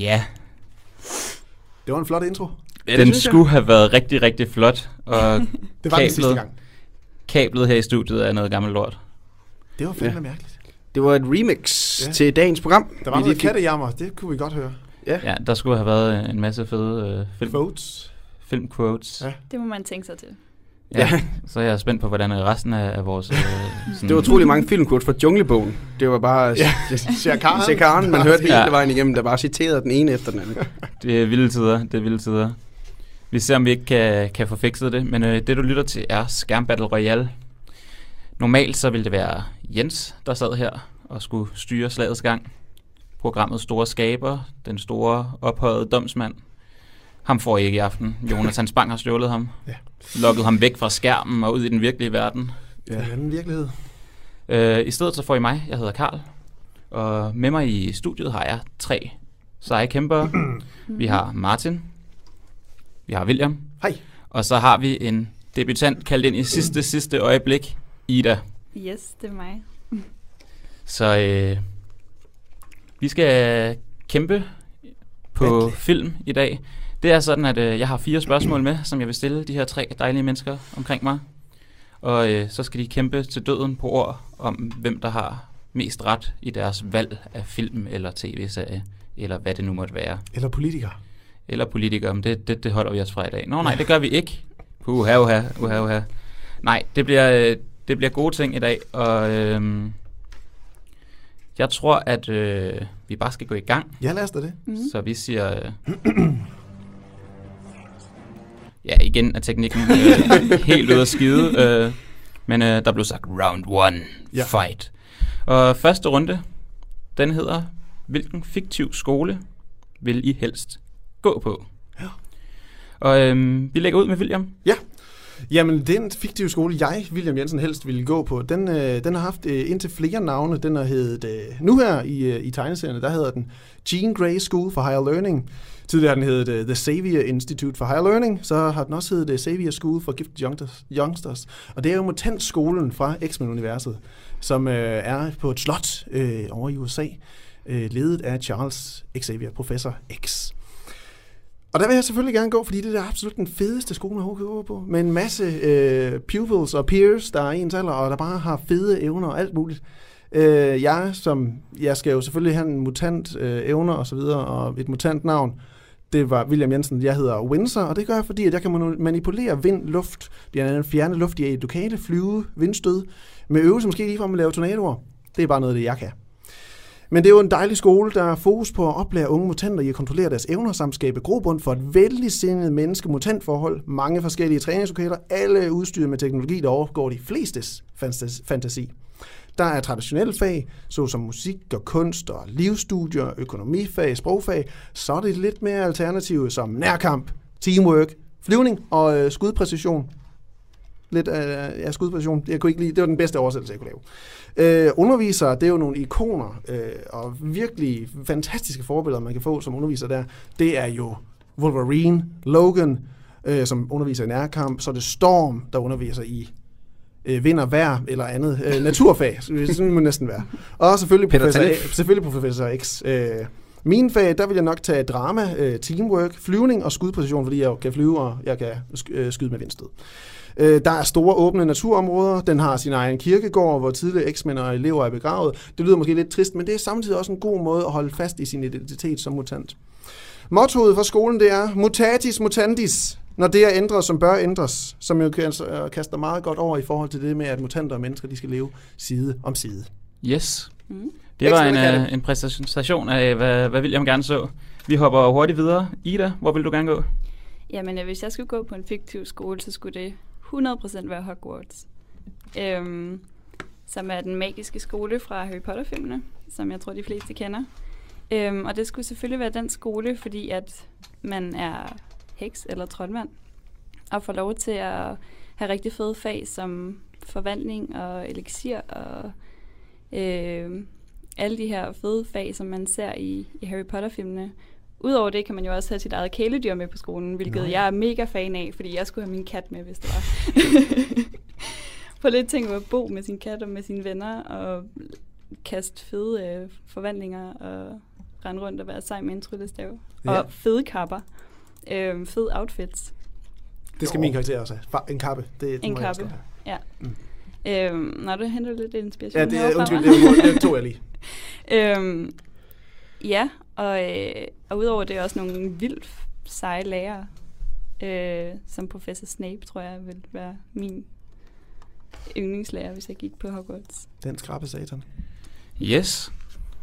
Ja, Det var en flot intro. Ja, den skulle have været rigtig, rigtig flot. Og Det var den sidste Kablet. gang. kablet her i studiet er noget gammelt lort. Det var fandme Ja. mærkeligt. Det var et remix Ja. ja. til dagens program. Der var Vi noget kattejammer, det kunne vi godt høre. Ja, der skulle have været en masse fede øh, film, Votes. filmquotes. Ja. Det må man tænke sig til. Ja. Ja. Så jeg er spændt på, hvordan resten af, af vores... Øh, sådan, Det var utrolig mange filmquotes fra Junglebogen. Det var bare Ja. Shere Khan, man hørte hele Ja. vejen igennem, der bare citerede den ene efter den anden. Det er vilde tider, det er vilde tider. Vi ser, om vi ikke kan, kan få fikset det, men øh, det du lytter til er Skærm Battle Royale. Normalt så ville det være Jens, der sad her og skulle styre slagets gang. Programmets store skaber, den store ophøjede domsmand. Ham får I ikke i aften. Jonathan Spang har stjålet ham. Ja. Lukket ham væk fra skærmen og ud i den virkelige verden. Ja. Det er en anden virkelighed. Øh, I stedet så får I mig, jeg hedder Karl Og med mig i studiet har jeg tre seje kæmpere. vi har Martin. Vi har William. Hej. Og så har vi en debutant kaldt ind i sidste, sidste øjeblik. Ida. Yes, det er mig. Så øh, vi skal kæmpe på Virkelig. film i dag. Det er sådan, at øh, jeg har fire spørgsmål med, som jeg vil stille de her tre dejlige mennesker omkring mig. Og øh, så skal de kæmpe til døden på ord om, hvem der har mest ret i deres valg af film eller tv-serie, eller hvad det nu måtte være. Eller politikere. Eller politikere, men det, det, det holder vi os fra i dag. Nå nej, det gør vi ikke. Uha, uha, uha, uha. Nej, det bliver, øh, det bliver gode ting i dag, og øhm, jeg tror, at øh, vi bare skal gå i gang. Ja, lad os da det. Mm. Så vi siger... Øh, ja, igen er teknikken øh, helt ude at skide. Øh, men øh, der blev sagt round one, Ja. fight. Og første runde, den hedder, hvilken fiktiv skole vil I helst gå på? Ja. Og øhm, vi lægger ud med William. Jamen, den fiktive skole, jeg, William Jensen, helst ville gå på, den, øh, den har haft øh, indtil flere navne. Den har heddet, øh, nu her i, øh, i tegneserierne, der hedder den Jean Grey School for Higher Learning. Tidligere har den heddet uh, The Xavier Institute for Higher Learning. Så har den også heddet The Xavier School for Gifted Youngsters- Og det er jo mutantskolen fra X-Men-universet, som uh, er på et slot uh, over i USA, uh, ledet af Charles Xavier, professor X. Og der vil jeg selvfølgelig gerne gå, fordi det er absolut den fedeste skole, man overhovedet kan gå på. Med en masse øh, pupils og peers, der er ens alder, og der bare har fede evner og alt muligt. Øh, jeg, som, jeg skal jo selvfølgelig have en mutant øh, evner og så videre, og et mutant navn. Det var William Jensen. Jeg hedder Windsor, og det gør jeg, fordi at jeg kan manipulere vind, luft, blandt andet fjerne luft i et lokale, flyve, vindstød, med øvelse måske lige for at lave tornadoer. Det er bare noget af det, jeg kan. Men det er jo en dejlig skole, der er fokus på at oplære unge mutanter i at kontrollere deres evner samt skabe grobund for et vældigsindet menneske-mutantforhold, Mange forskellige træningslokaler, alle udstyret med teknologi, der overgår de flestes fantasi. Der er traditionelle fag, såsom musik og kunst og livsstudier, økonomifag, sprogfag. Så er det lidt mere alternative som nærkamp, teamwork, flyvning og øh, skudpræcision. Lidt af øh, ja, skudpræcision. Jeg kunne ikke lide, det var den bedste oversættelse, jeg kunne lave. Øh, undervisere, det er jo nogle ikoner øh, og virkelig fantastiske forbilleder, man kan få som underviser der. Det er jo Wolverine, Logan, øh, som underviser i nærkamp. Så er det Storm, der underviser i øh, vind og vejr eller andet. Øh, naturfag, sådan må næsten være. Og selvfølgelig professor, Tanef. selvfølgelig professor X. Øh, min fag, der vil jeg nok tage drama, øh, teamwork, flyvning og skudposition, fordi jeg kan flyve, og jeg kan øh, skyde med vindstød. Øh, der er store åbne naturområder. Den har sin egen kirkegård, hvor tidligere eksmænd og elever er begravet. Det lyder måske lidt trist, men det er samtidig også en god måde at holde fast i sin identitet som mutant. Mottoet for skolen det er mutatis mutandis, når det er ændret, som bør ændres, som jo kan- øh, kaster meget godt over i forhold til det med, at mutanter og mennesker de skal leve side om side. Yes. Mm. Det var en, øh, en præsentation af, hvad, hvad William gerne så. Vi hopper hurtigt videre. Ida, hvor vil du gerne gå? Jamen, øh, hvis jeg skulle gå på en fiktiv skole, så skulle det 100% være Hogwarts. Øhm, som er den magiske skole fra Harry Potter-filmene, som jeg tror, de fleste kender. Øhm, og det skulle selvfølgelig være den skole, fordi at man er heks eller troldmand, og får lov til at have rigtig fede fag som forvandling og elixir og øh, alle de her fede fag, som man ser i, i Harry Potter-filmene. Udover det kan man jo også have sit eget kæledyr med på skolen, hvilket Nå ja. jeg er mega fan af, fordi jeg skulle have min kat med, hvis det var. Få lidt ting at bo med sin kat og med sine venner, og kaste fede øh, forvandlinger, og rende rundt og være sej med en tryllestav. Ja. Og fede kapper. Øh, fede outfits. Det skal min karakter også have. En kappe. Det, En må jeg også kappe. godt Øh, når du henter lidt inspiration. Ja, det, herovre undskyld, det, det tog jeg lige. Øhm, ja, og, øh, og udover det er også nogle vildt seje lærere, øh, som professor Snape, tror jeg, vil være min yndlingslærer, hvis jeg gik på Hogwarts. Den skrabe satan. Yes.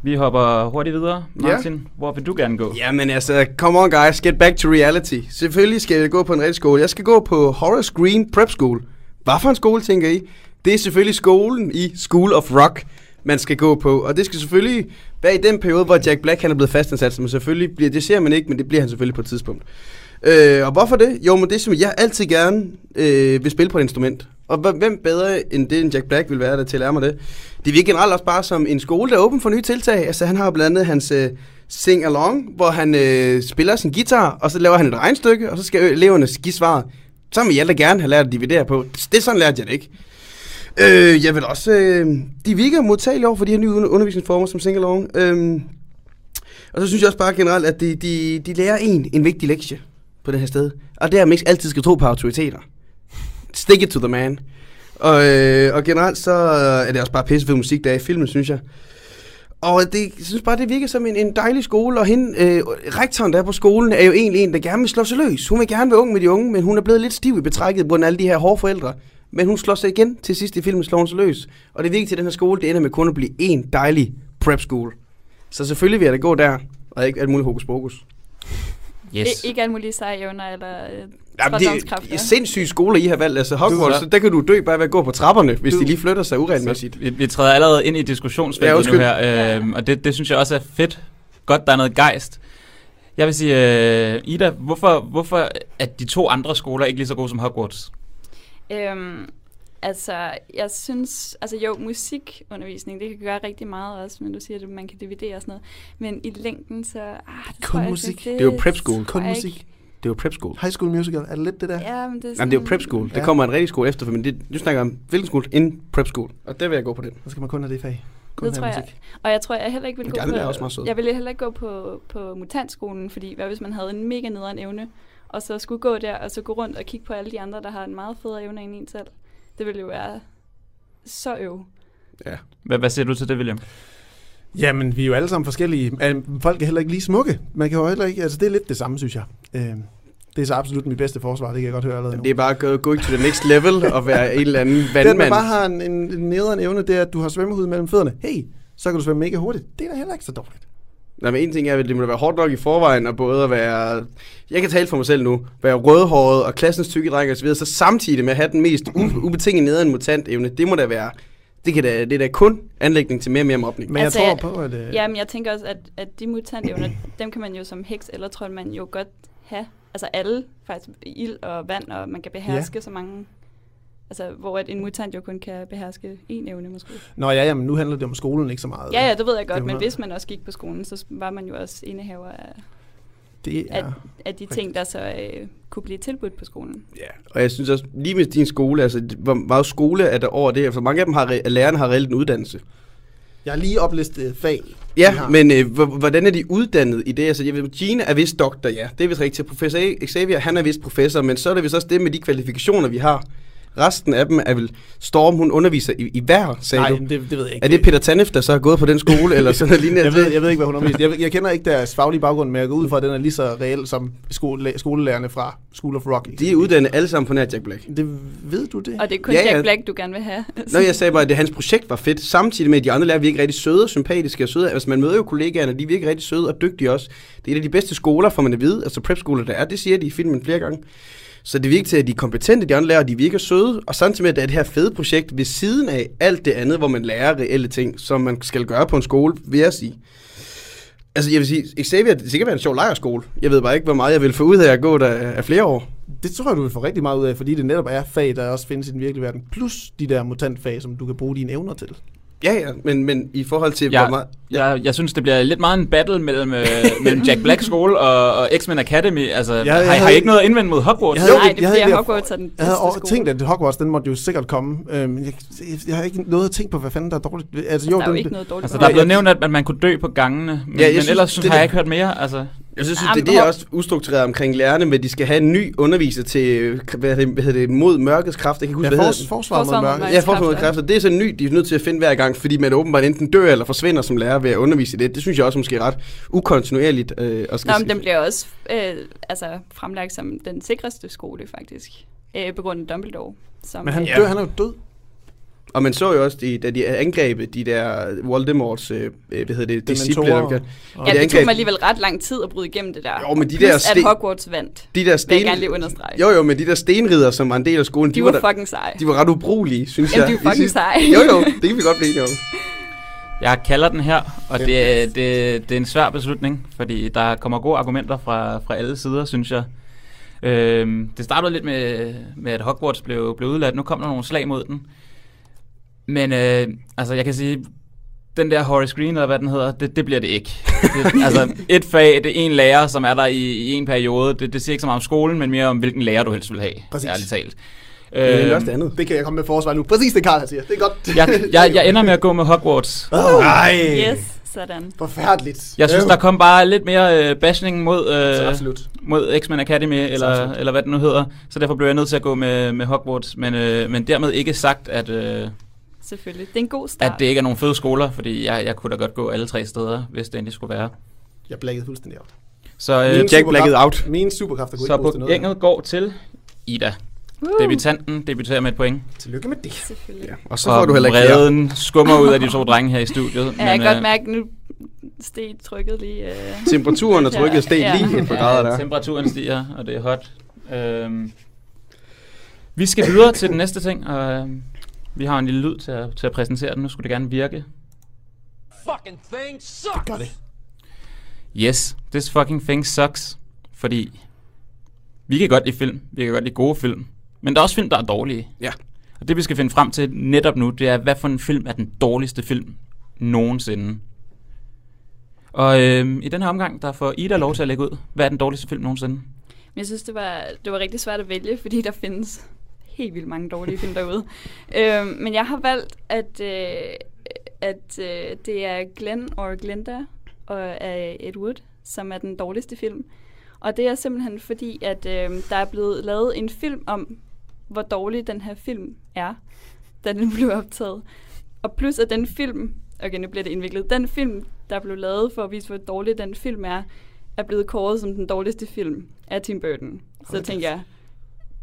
Vi hopper hurtigt videre. Ja. Martin, hvor vil du gerne gå? Jamen altså, come on guys, get back to reality. Selvfølgelig skal jeg gå på en rigtig skole. Jeg skal gå på Horace Green Prep School. Hvad for en skole, tænker I? Det er selvfølgelig skolen i School of Rock, man skal gå på. Og det skal selvfølgelig være i den periode, hvor Jack Black han er blevet fastansat. Men selvfølgelig bliver, det ser man ikke, men det bliver han selvfølgelig på et tidspunkt. Øh, og hvorfor det? Jo, men det er simpelthen, jeg altid gerne øh, vil spille på et instrument. Og hvem bedre end det, end Jack Black vil være der til at lære mig det? Det virker generelt også bare som en skole, der er åben for nye tiltag. Altså han har blandt andet hans øh, Sing Along, hvor han øh, spiller sin guitar, og så laver han et regnstykke, og så skal eleverne give svaret. Så vil jeg da gerne have lært at dividere på. Det er sådan lærte jeg det ikke. Øh, jeg vil også... Øh, de virker modtagelige over for de her nye undervisningsformer som Sing Along. Øh, og så synes jeg også bare generelt, at de, de, de lærer en en vigtig lektie på det her sted. Og det er, at man ikke altid skal tro på autoriteter. Stick it to the man. Og, øh, og generelt så er det også bare pissefed musik, der er i filmen, synes jeg. Og det, jeg synes bare, det virker som en, en dejlig skole, og hende, øh, rektoren der er på skolen, er jo egentlig en, der gerne vil slå sig løs. Hun vil gerne være ung med de unge, men hun er blevet lidt stiv i betrækket på alle de her hårde forældre. Men hun slår sig igen til sidst i filmen, slår hun sig løs. Og det vigtige til den her skole, det ender med kun at blive en dejlig prep school. Så selvfølgelig vil jeg da gå der, og ikke alt muligt hokus pokus. Yes. I, ikke alle mulige seje evner eller øh, Jamen, det er sindssyge skoler, I har valgt. Altså Hogwarts, så der kan du dø bare ved at gå på trapperne, hvis Du- de lige flytter sig uregelmæssigt. Vi, vi træder allerede ind i Ja, diskussionsfeltet undskyld. nu her, øhm, og det, det synes jeg også er fedt. Godt, der er noget gejst. Jeg vil sige, øh, Ida, hvorfor, hvorfor er de to andre skoler ikke lige så gode som Hogwarts? Øhm, altså, jeg synes, altså jo, musikundervisning, det kan gøre rigtig meget også, men du siger, at man kan dividere og sådan noget. Men i længden, så... Ah, det Kun jeg, musik. Det, Det er jo prep school. Kun musik. ikke. Det er jo prep school. High School Musical, er det lidt det der? Ja, men det er, Jamen, det er jo sådan- prep school. Det Ja. kommer en rigtig skole efter, men det, du snakker om hvilken skole? En prep school. Og der vil jeg gå på den. Så skal man kun have det fag. Kun Det tror jeg. musik. Og jeg tror, jeg heller ikke vil gå på... også meget sød. Jeg ville heller ikke gå på, på mutantskolen, fordi hvad hvis man havde en mega nederen evne, og så skulle gå der, og så gå rundt og kigge på alle de andre, der har en meget federe evne end en selv. Det ville jo være så øv. Ja. Hvad, hvad siger du til det, William? Jamen, vi er jo alle sammen forskellige. Folk er heller ikke lige smukke. Man kan jo heller ikke... Altså, det er lidt det samme, synes jeg. Øh, Det er så absolut mit bedste forsvar, det kan jeg godt høre allerede nu. Det er bare at gå, gå to the next level og være en eller anden Det, at man vandmand. bare har en, en, en nederen evne, det er, at du har svømmehud mellem fødderne. Hey, så kan du svømme mega hurtigt. Det er da heller ikke så dårligt. Nej, men en ting er, at det må være hårdt nok i forvejen, og både at være, jeg kan tale for mig selv nu, være rødhåret og klassens tykke dreng og så videre, så samtidig med at have den mest u- ubetinget nederen mutant evne, det må da være, det, kan da, det er da kun anlægning til mere og mere mobning. Men Altså, jeg tror på, at... Øh, Ja, men jeg tænker også, at, at de mutantevner, dem kan man jo som heks eller troldmand jo godt have. Altså alle, faktisk ild og vand, og man kan beherske ja. så mange... Altså, hvor at en mutant jo kun kan beherske én evne måske. Nå ja, jamen, nu handler det om skolen ikke så meget. Ja, ja, det ved jeg godt, men hvis man også gik på skolen, så var man jo også indehaver af, Det er... af, af de ting, der så øh, kunne blive tilbudt på skolen. Ja, og jeg synes også, lige med din skole, altså, hvor meget skole er der over det her? For mange af dem har, re- lærerne har reelt en uddannelse. Jeg har lige oplistet fag. Ja, men øh, hvordan er de uddannet i det? Altså, jeg ved, Gina er vist doktor, ja. Det er vist rigtigt. Professor Xavier, han er vist professor, men så er det vist også det med de kvalifikationer, vi har. Resten af dem er vel Storm, hun underviser i, i hver, sagde Nej, du. det, det ved jeg ikke. Er det Peter Tanef, der så har gået på den skole, eller sådan noget lignende? jeg, ved, jeg ved ikke, hvad hun underviser. Jeg, jeg kender ikke deres faglige baggrund, men jeg går ud fra, at den er lige så reel som skole, skolelærerne fra School of Rock. De er uddannet alle sammen på nær Jack Black. Det, ved du det? Og det er kun ja. Jack Black, du gerne vil have. Nå, jeg sagde bare, at det, hans projekt var fedt, samtidig med, at de andre lærere virker rigtig søde og sympatiske og søde. Altså, man møder jo kollegaerne, de virker rigtig søde og dygtige også. Det er en af de bedste skoler, får man at vide, altså prep-skoler, der er. Det siger de i filmen flere gange. Så det virker til, at de er kompetente, de andre lærere, de virker søde, og samtidig med, at det er det her fede projekt ved siden af alt det andet, hvor man lærer reelle ting, som man skal gøre på en skole, vil jeg sige. Altså, jeg vil sige, Xavier, det sikkert være en sjov lejerskole. Jeg ved bare ikke, hvor meget jeg vil få ud af at gå der af flere år. Det tror jeg, du vil få rigtig meget ud af, fordi det netop er fag, der også findes i den virkelige verden. Plus de der mutantfag, som du kan bruge dine evner til. Ja, ja, men, men i forhold til, Jeg, hvor meget... Jeg, jeg synes, det bliver lidt meget en battle mellem, øh, mellem Jack Black skole og, og X-Men Academy. Altså, jeg har, har I havde- ikke noget at indvende mod Hogwarts? Jeg havde- Nej, det jeg havde bliver ikke- Hogwarts er den Jeg havde skole. tænkt, at Hogwarts, den måtte jo sikkert komme. Øhm, jeg, jeg, jeg har ikke noget at tænke på, hvad fanden der er dårligt. Altså, jo, der er jo den, ikke noget dårligt. Altså, der er blevet nævnt, at, man kunne dø på gangene, men, Ja, jeg men synes, ellers synes, det- har jeg ikke hørt mere. Altså, Jeg synes, Jamen, det, det er også ustruktureret omkring lærerne, men de skal have en ny underviser til, hvad hedder det, mod mørkets kraft. Jeg kan ikke ja, huske, hvad for, hedder forsvaret mod Forsvaret mod mørke. mørke. Ja, for mod kræfter. kræfter. Det er så ny, de er nødt til at finde hver gang, fordi man åbenbart enten dør eller forsvinder som lærer ved at undervise i det. Det synes jeg også måske er ret ukontinuerligt. Øh, og skal Nå, men den bliver også øh, altså, fremlagt som den sikreste skole, faktisk. Øh, på grund af Dumbledore. Som, Men han Ja. dør, han er jo død. Og man så jo også, de, da de angrebet de der Voldemorts, øh, øh, hvad hedder det, disciple. Ja, det det tog angreb- mig alligevel ret lang tid at bryde igennem det der. Jo, men de Plus, der at sten- Hogwarts vandt. De der Vil jeg sten... gerne lige understrege. Jo, jo, men de der stenridder, som var en del af skolen, de, de, var, da- fucking seje. de var ret ubrugelige, synes Jamen, jeg. de er i fucking sidste- seje. Jo, jo, det kan vi godt blive enige om. Jeg kalder den her, og det, er- det, det er en svær beslutning, fordi der kommer gode argumenter fra, fra alle sider, synes jeg. Øhm, det startede lidt med, med, at Hogwarts blev, blev udladt. Nu kom der nogle slag mod den. Men øh, altså, jeg kan sige, den der Horace Green, eller hvad den hedder, det, det bliver det ikke. Det, altså, et fag, det er en lærer, som er der i, i en periode. Det, det siger ikke så meget om skolen, men mere om, hvilken lærer du helst vil have. Præcis. Ærligt talt. Det er også det andet. Det kan jeg komme med forsvar nu. Præcis det, Karl siger. Det er godt. jeg, jeg, jeg ender med at gå med Hogwarts. Nej. Yes, sådan. Forfærdeligt. Jeg synes, der kom bare lidt mere øh, bashing mod, Så øh, absolut. mod X-Men Academy, eller, absolut. eller hvad det nu hedder. Så derfor blev jeg nødt til at gå med, med Hogwarts. Men, øh, men dermed ikke sagt, at, øh, Selvfølgelig. Det er en god start. at det ikke er nogen fede skoler, fordi jeg, jeg kunne da godt gå alle tre steder, hvis det endelig skulle være. Jeg blækkede fuldstændig out. Så, øh, Jack blacked out. Mine superkræfter kunne så ikke bruges til på noget. enget går til Ida. Woo! Debutanten debuterer med et point. Tillykke med det. Selvfølgelig. Ja, og så får du heller ikke vreden skummer ud af de to drenge her i studiet. Ja, jeg kan øh, godt mærke, nu steg trykket lige. Øh. Temperaturen og trykket steg Ja. lige et par grader der. Temperaturen stiger, og det er hot. Øhm, vi skal videre til den næste ting, og øhm, vi har en lille lyd til at, til at præsentere den. Nu skulle det gerne virke. fucking thing sucks. Gør det. Yes, this fucking thing sucks. Fordi vi kan godt lide film, vi kan godt lide gode film, men der er også film, der er dårlige. Ja. Og det vi skal finde frem til netop nu, det er, hvad for en film er den dårligste film nogensinde. Og øhm, i den her omgang, der får Ida lov til at lægge ud, hvad er den dårligste film nogensinde? Men jeg synes, det var, det var rigtig svært at vælge, fordi der findes helt vildt mange dårlige film derude. Øhm, men jeg har valgt, at, øh, at øh, det er Glenn og Glinda og af Ed Wood, som er den dårligste film. Og det er simpelthen fordi, at øh, der er blevet lavet en film om, hvor dårlig den her film er, da den blev optaget. Og plus at den film, okay nu bliver det indviklet, den film, der blev lavet for at vise, hvor dårlig den film er, er blevet kåret som den dårligste film af Tim Burton. Så Hold tænker jeg,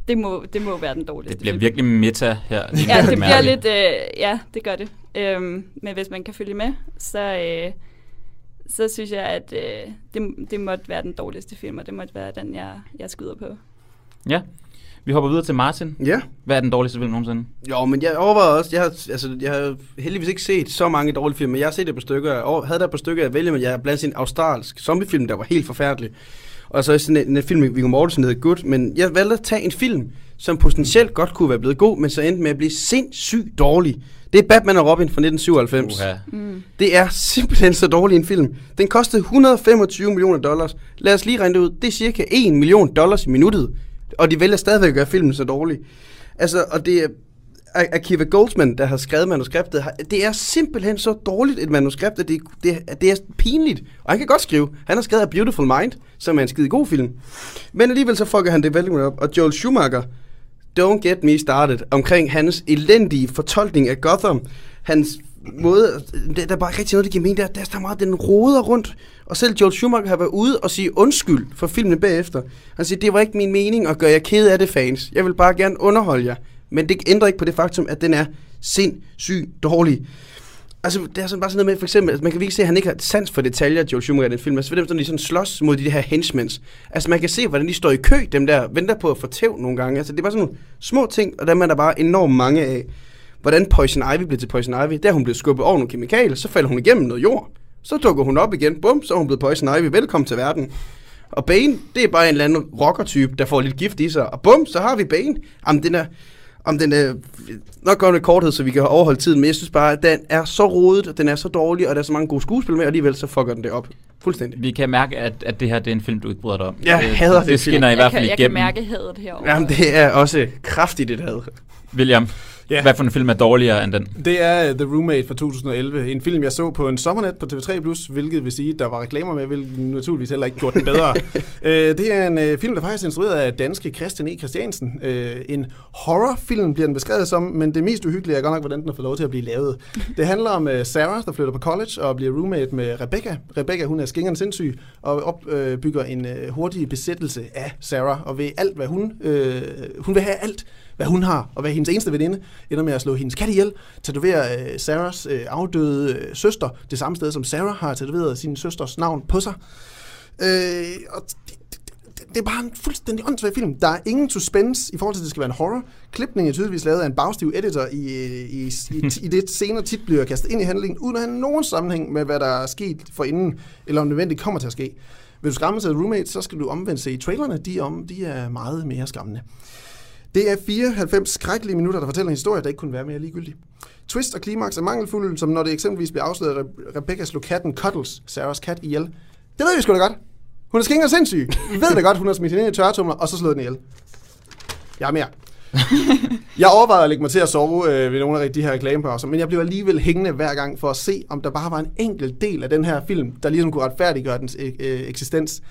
det må, det må være den dårligste Det bliver film. virkelig meta her. Ja, det bliver lidt, øh, ja, det gør det. Øhm, men hvis man kan følge med, så, øh, så synes jeg, at øh, det, det måtte være den dårligste film, og det måtte være den, jeg, jeg skyder på. Ja. Vi hopper videre til Martin. Ja. Hvad er den dårligste film nogensinde? Jo, men jeg overvejer også, jeg har, altså, jeg har heldigvis ikke set så mange dårlige film, men jeg har set et par stykker, og havde der et par stykker at vælge, men jeg har blandt en australsk zombiefilm, der var helt forfærdelig. Og så sådan en, en film med Viggo Mortensen, der hedder Good, men jeg valgte at tage en film, som potentielt godt kunne være blevet god, men så endte med at blive sindssygt dårlig. Det er Batman og Robin fra 1997. Uha. Mm. Det er simpelthen så dårlig en film. Den kostede 125 millioner dollars. Lad os lige regne det ud. Det er cirka 1 million dollars i minuttet. Og de vælger stadigvæk at gøre filmen så dårlig. Altså, og det er Akiva Goldsman, der har skrevet manuskriptet. Det er simpelthen så dårligt et manuskript, at det, det, det er pinligt. Og han kan godt skrive. Han har skrevet A Beautiful Mind, som er en skide god film. Men alligevel så fucker han det vældig op. Og Joel Schumacher, Don't Get Me Started, omkring hans elendige fortolkning af Gotham. Hans måde, der, der er bare ikke rigtig noget, der giver mening. Der, der er så meget, den roder rundt. Og selv Joel Schumacher har været ude og sige undskyld for filmen bagefter. Han siger, det var ikke min mening at gøre jer ked af det, fans. Jeg vil bare gerne underholde jer. Men det ændrer ikke på det faktum, at den er sindssygt dårlig. Altså, det er sådan bare sådan noget med, for eksempel, altså, man kan virkelig se, at han ikke har sans for detaljer, Joel Schumacher, i den film. Altså, for dem, sådan, de sådan slås mod de her henchmens. Altså, man kan se, hvordan de står i kø, dem der, venter på at få tæv nogle gange. Altså, det er bare sådan nogle små ting, og dem er der bare enormt mange af. Hvordan Poison Ivy blev til Poison Ivy, der er hun blevet skubbet over nogle kemikalier, så falder hun igennem noget jord. Så dukker hun op igen, bum, så er hun blevet Poison Ivy, velkommen til verden. Og Bane, det er bare en eller anden rocker-type, der får lidt gift i sig, og bum, så har vi Bane. Jamen, den er... om den er nok godt med korthed, så vi kan overholde tiden, men jeg synes bare, at den er så rodet, og den er så dårlig, og der er så mange gode skuespil med, og alligevel så fucker den det op. Fuldstændig. Vi kan mærke, at, at det her det er en film, du ikke bryder dig om. Jeg det, hader det. Det film. skinner i jeg, hvert kan, fald jeg kan igennem. mærke hadet herovre. Jamen, det er også kraftigt, det had. William, Ja. hvad for en film er dårligere end den? Det er The Roommate fra 2011. En film, jeg så på en sommernat på TV3+, Plus, hvilket vil sige, der var reklamer med, hvilket naturligvis heller ikke gjorde den bedre. øh, det er en øh, film, der faktisk er instrueret af danske Christian E. Christiansen. Øh, en horrorfilm bliver den beskrevet som, men det mest uhyggelige er godt nok, hvordan den har fået lov til at blive lavet. Det handler om øh, Sarah, der flytter på college og bliver roommate med Rebecca. Rebecca, hun er skingeren sindssyg og opbygger en øh, hurtig besættelse af Sarah, og ved alt, hvad hun... Øh, hun vil have alt, hvad hun har, og hvad hendes eneste veninde ender med at slå hendes kat ihjel, tatovere øh, Sarahs øh, afdøde øh, søster det samme sted, som Sarah har tatoveret sin søsters navn på sig. Øh, og det, det, det, er bare en fuldstændig åndssvag film. Der er ingen suspense i forhold til, at det skal være en horror. Klipningen er tydeligvis lavet af en bagstiv editor i, i, i, i, i det senere tit bliver kastet ind i handlingen, uden at have nogen sammenhæng med, hvad der er sket for inden, eller om nødvendigt kommer til at ske. Vil du skræmme til roommate, så skal du omvendt se trailerne. De, er om, de er meget mere skræmmende. Det er 94 skrækkelige minutter, der fortæller en historie, der ikke kunne være mere ligegyldig. Twist og klimaks er mangelfulde, som når det eksempelvis bliver afsløret, at Re- Rebecca slog katten Cuddles, Sarahs kat, ihjel. Det ved vi sgu da godt. Hun er skænger sindssyg. Vi ved da godt, hun har smidt hende ind i tørretumler, og så slået den ihjel. Jeg er mere. Jeg overvejede at lægge mig til at sove øh, ved nogle af de her reklamepauser, men jeg blev alligevel hængende hver gang for at se, om der bare var en enkelt del af den her film, der ligesom kunne retfærdiggøre dens øh, øh, eksistens.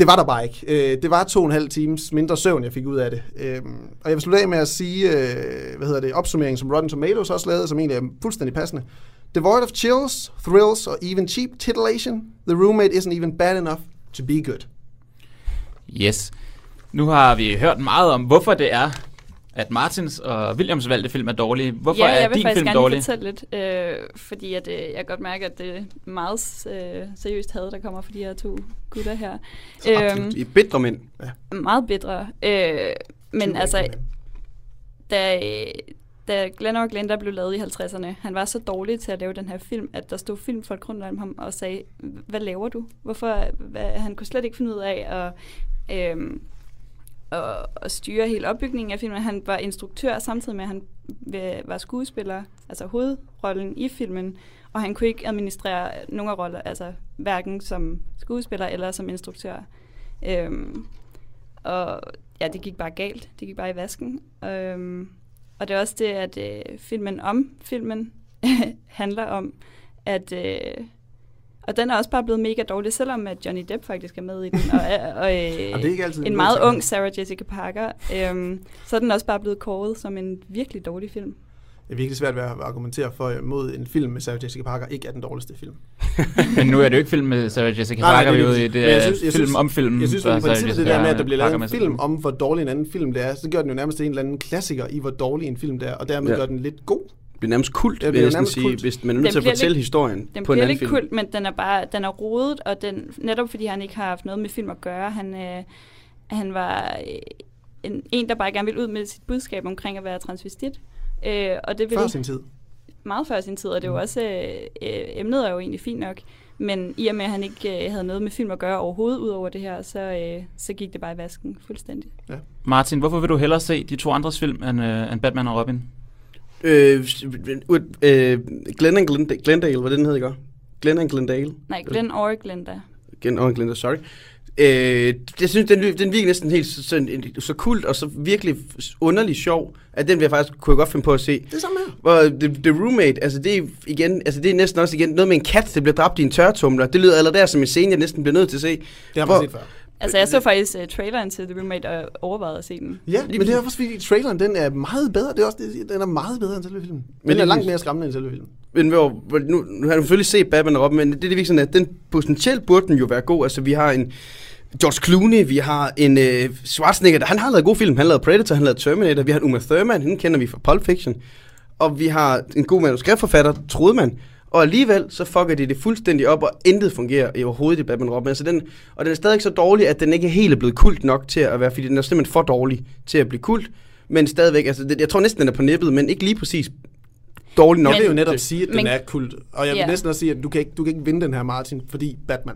Det var der bare ikke. Øh, det var to og en halv times mindre søvn, jeg fik ud af det. Øh, og jeg vil slutte af med at sige, øh, hvad hedder det, opsummeringen, som Rotten Tomatoes også lavede, som egentlig er fuldstændig passende. Devoid of chills, thrills or even cheap titillation, the roommate isn't even bad enough to be good. Yes. Nu har vi hørt meget om, hvorfor det er, at Martins og Williams valgte film er dårlige. Hvorfor ja, er jeg vil din faktisk film gerne dårlig? lige fortælle lidt, øh, fordi at, øh, jeg kan godt mærke, at det er meget øh, seriøst had, der kommer fra de her to gutter her. Absolut. I bedre mænd. meget bedre. Øh, men altså, da, da Glenn og Glenda blev lavet i 50'erne, han var så dårlig til at lave den her film, at der stod filmfolk rundt om ham og sagde, hvad laver du? Hvorfor? Hvad? Han kunne slet ikke finde ud af at, øhm, at, at styre hele opbygningen af filmen. Han var instruktør samtidig med, at han øh, var skuespiller, altså hovedrollen i filmen, og han kunne ikke administrere nogen af roller, altså hverken som skuespiller eller som instruktør. Øhm, og ja, det gik bare galt. Det gik bare i vasken. Øhm, og det er også det, at øh, filmen om filmen handler om, at... Øh, og den er også bare blevet mega dårlig, selvom at Johnny Depp faktisk er med i den. Og, og, og øh, det er ikke altid en meget ung Sarah Jessica Parker. Øhm, så er den også bare blevet kåret som en virkelig dårlig film. Det er virkelig svært ved at argumentere for mod en film med Sarah Jessica Parker ikke er den dårligste film. Men nu er det jo ikke film med Sarah Jessica Nej, nej, Parker, det vi er ude i. det. Jeg er synes- jeg film synes- om film. Jeg synes, der at princippet det der med, at der bliver lavet Parker en film om, hvor dårlig en anden film det er, så gør den jo nærmest en eller anden klassiker i, hvor dårlig en film det er, og dermed Ja. gør den lidt god. Det bliver nærmest kult, Ja, ja, vil bliver jeg sige, kult. hvis man er nødt Den til at bliver fortælle lidt- historien Den på en bliver anden lidt film. kult, men den er bare den er rodet, og den, netop fordi han ikke har haft noget med film at gøre. Han, øh, han var øh, en, en, der bare gerne ville ud med sit budskab omkring at være transvestit. Øh, og det ville Før sin tid. meget før sin tid, og det er jo også, øh, øh, emnet er jo egentlig fint nok, men i og med, at han ikke øh, havde noget med film at gøre overhovedet ud over det her, så, øh, så gik det bare i vasken fuldstændig. Martin, hvorfor vil du hellere se de to andres film end, uh, end Batman og Robin? Øh, øh, Glenn and Glenda, Glendale, hvad den hed, ikke? Glenn and Glendale. Nej, Glenn og Glenda. Glenn og Glenda, sorry. Øh, jeg synes, den, den virker næsten helt så, så, så kult og så virkelig underlig sjov, at den vil jeg faktisk kunne jeg godt finde på at se. Det samme her. Hvor the, the Roommate, altså det er igen, altså det er næsten også igen noget med en kat, der bliver dræbt i en tørretumler. Det lyder allerede der som en scene, jeg næsten bliver nødt til at se. Det har Hvor- man set før. Altså, jeg så faktisk uh, traileren til The Roommate og overvejede at se den. Ja, men det er også fordi, traileren den er meget bedre. Det er også, det, den er meget bedre end selve filmen. Den Men er det- langt mere skræmmende end selve filmen. Men hvor, nu, nu har du selvfølgelig set Batman og Robin, men det er det virkelig sådan, at den potentielt burde den jo være god. Altså vi har en George Clooney, vi har en øh, Schwarzenegger, der, han har lavet gode film. Han lavet Predator, han lavet Terminator, vi har en Uma Thurman, hende kender vi fra Pulp Fiction. Og vi har en god manuskriptforfatter, troede man. Og alligevel så fucker de det fuldstændig op, og intet fungerer i overhovedet i Batman Robin. Altså den, og den er stadig så dårlig, at den ikke er helt blevet kult nok til at være, fordi den er simpelthen for dårlig til at blive kult. Men stadigvæk, altså det, jeg tror næsten, den er på nippet, men ikke lige præcis dårlig nok. Jeg vil jo Men- netop sige, at den men- er kult. Og jeg vil Ja. næsten også sige, at du kan, ikke, du kan ikke vinde den her, Martin, fordi Batman.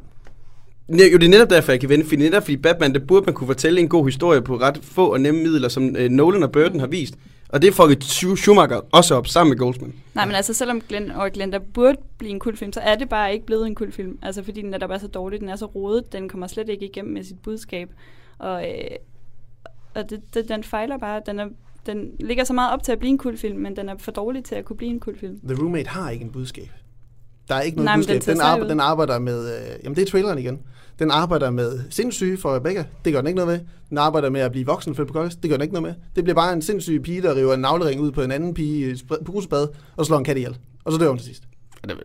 Ja, jo, det er netop derfor, jeg kan vinde, fordi netop fordi Batman, det burde man kunne fortælle en god historie på ret få og nemme midler, som øh, Nolan og Burton har vist. Og det fuckede Schu- Schumacher også op sammen med Goldsman. Nej, men altså selvom Glenn og Glenda burde blive en kultfilm, så er det bare ikke blevet en kultfilm. Altså fordi den netop er så dårlig, den er så rodet, den kommer slet ikke igennem med sit budskab. Og, øh, og det, det, den fejler bare. Den, er, den ligger så meget op til at blive en kultfilm, men den er for dårlig til at kunne blive en kultfilm. The Roommate har ikke en budskab. Der er ikke noget Nej, den budskab. Den, sig arbejder, den arbejder med... Øh, jamen, det er traileren igen. Den arbejder med sindssyge for Rebecca. Det gør den ikke noget med. Den arbejder med at blive voksen for Pocahontas. Det gør den ikke noget med. Det bliver bare en sindssyg pige, der river en navlering ud på en anden pige i spr- brusebad, og slår en kat ihjel. Og så dør hun til sidst.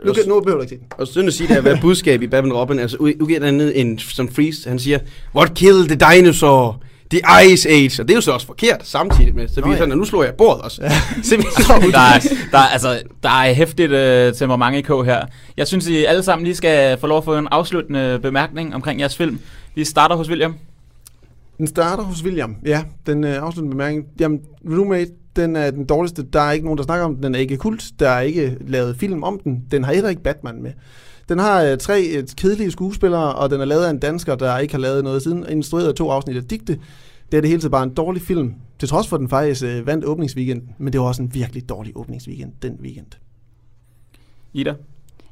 Nu, kan, nu behøver du ikke se den. Og synd at sige, det har været budskab i Batman Robin. Altså, udgiver den ned en som Freeze, han siger, What killed the dinosaur? The Ice Age. Og det er jo så også forkert samtidig med. Så Nå bliver ja. sådan, at nu slår jeg bordet også. Simpelthen. Der er, der, er, altså, der er hæftigt øh, temperament i K her. Jeg synes, I alle sammen lige skal få lov at få en afsluttende bemærkning omkring jeres film. Vi starter hos William. Den starter hos William. Ja, den øh, afsluttende bemærkning. Jamen, Roommate, den er den dårligste. Der er ikke nogen, der snakker om den. Den er ikke kult. Der er ikke lavet film om den. Den har heller ikke Batman med. Den har øh, tre øh, kedelige skuespillere, og den er lavet af en dansker, der ikke har lavet noget siden. Instrueret af to afsnit af Digte. Det er det hele tiden bare en dårlig film. Til trods for, at den faktisk øh, vandt åbningsweekenden. Men det var også en virkelig dårlig åbningsweekend den weekend. Ida.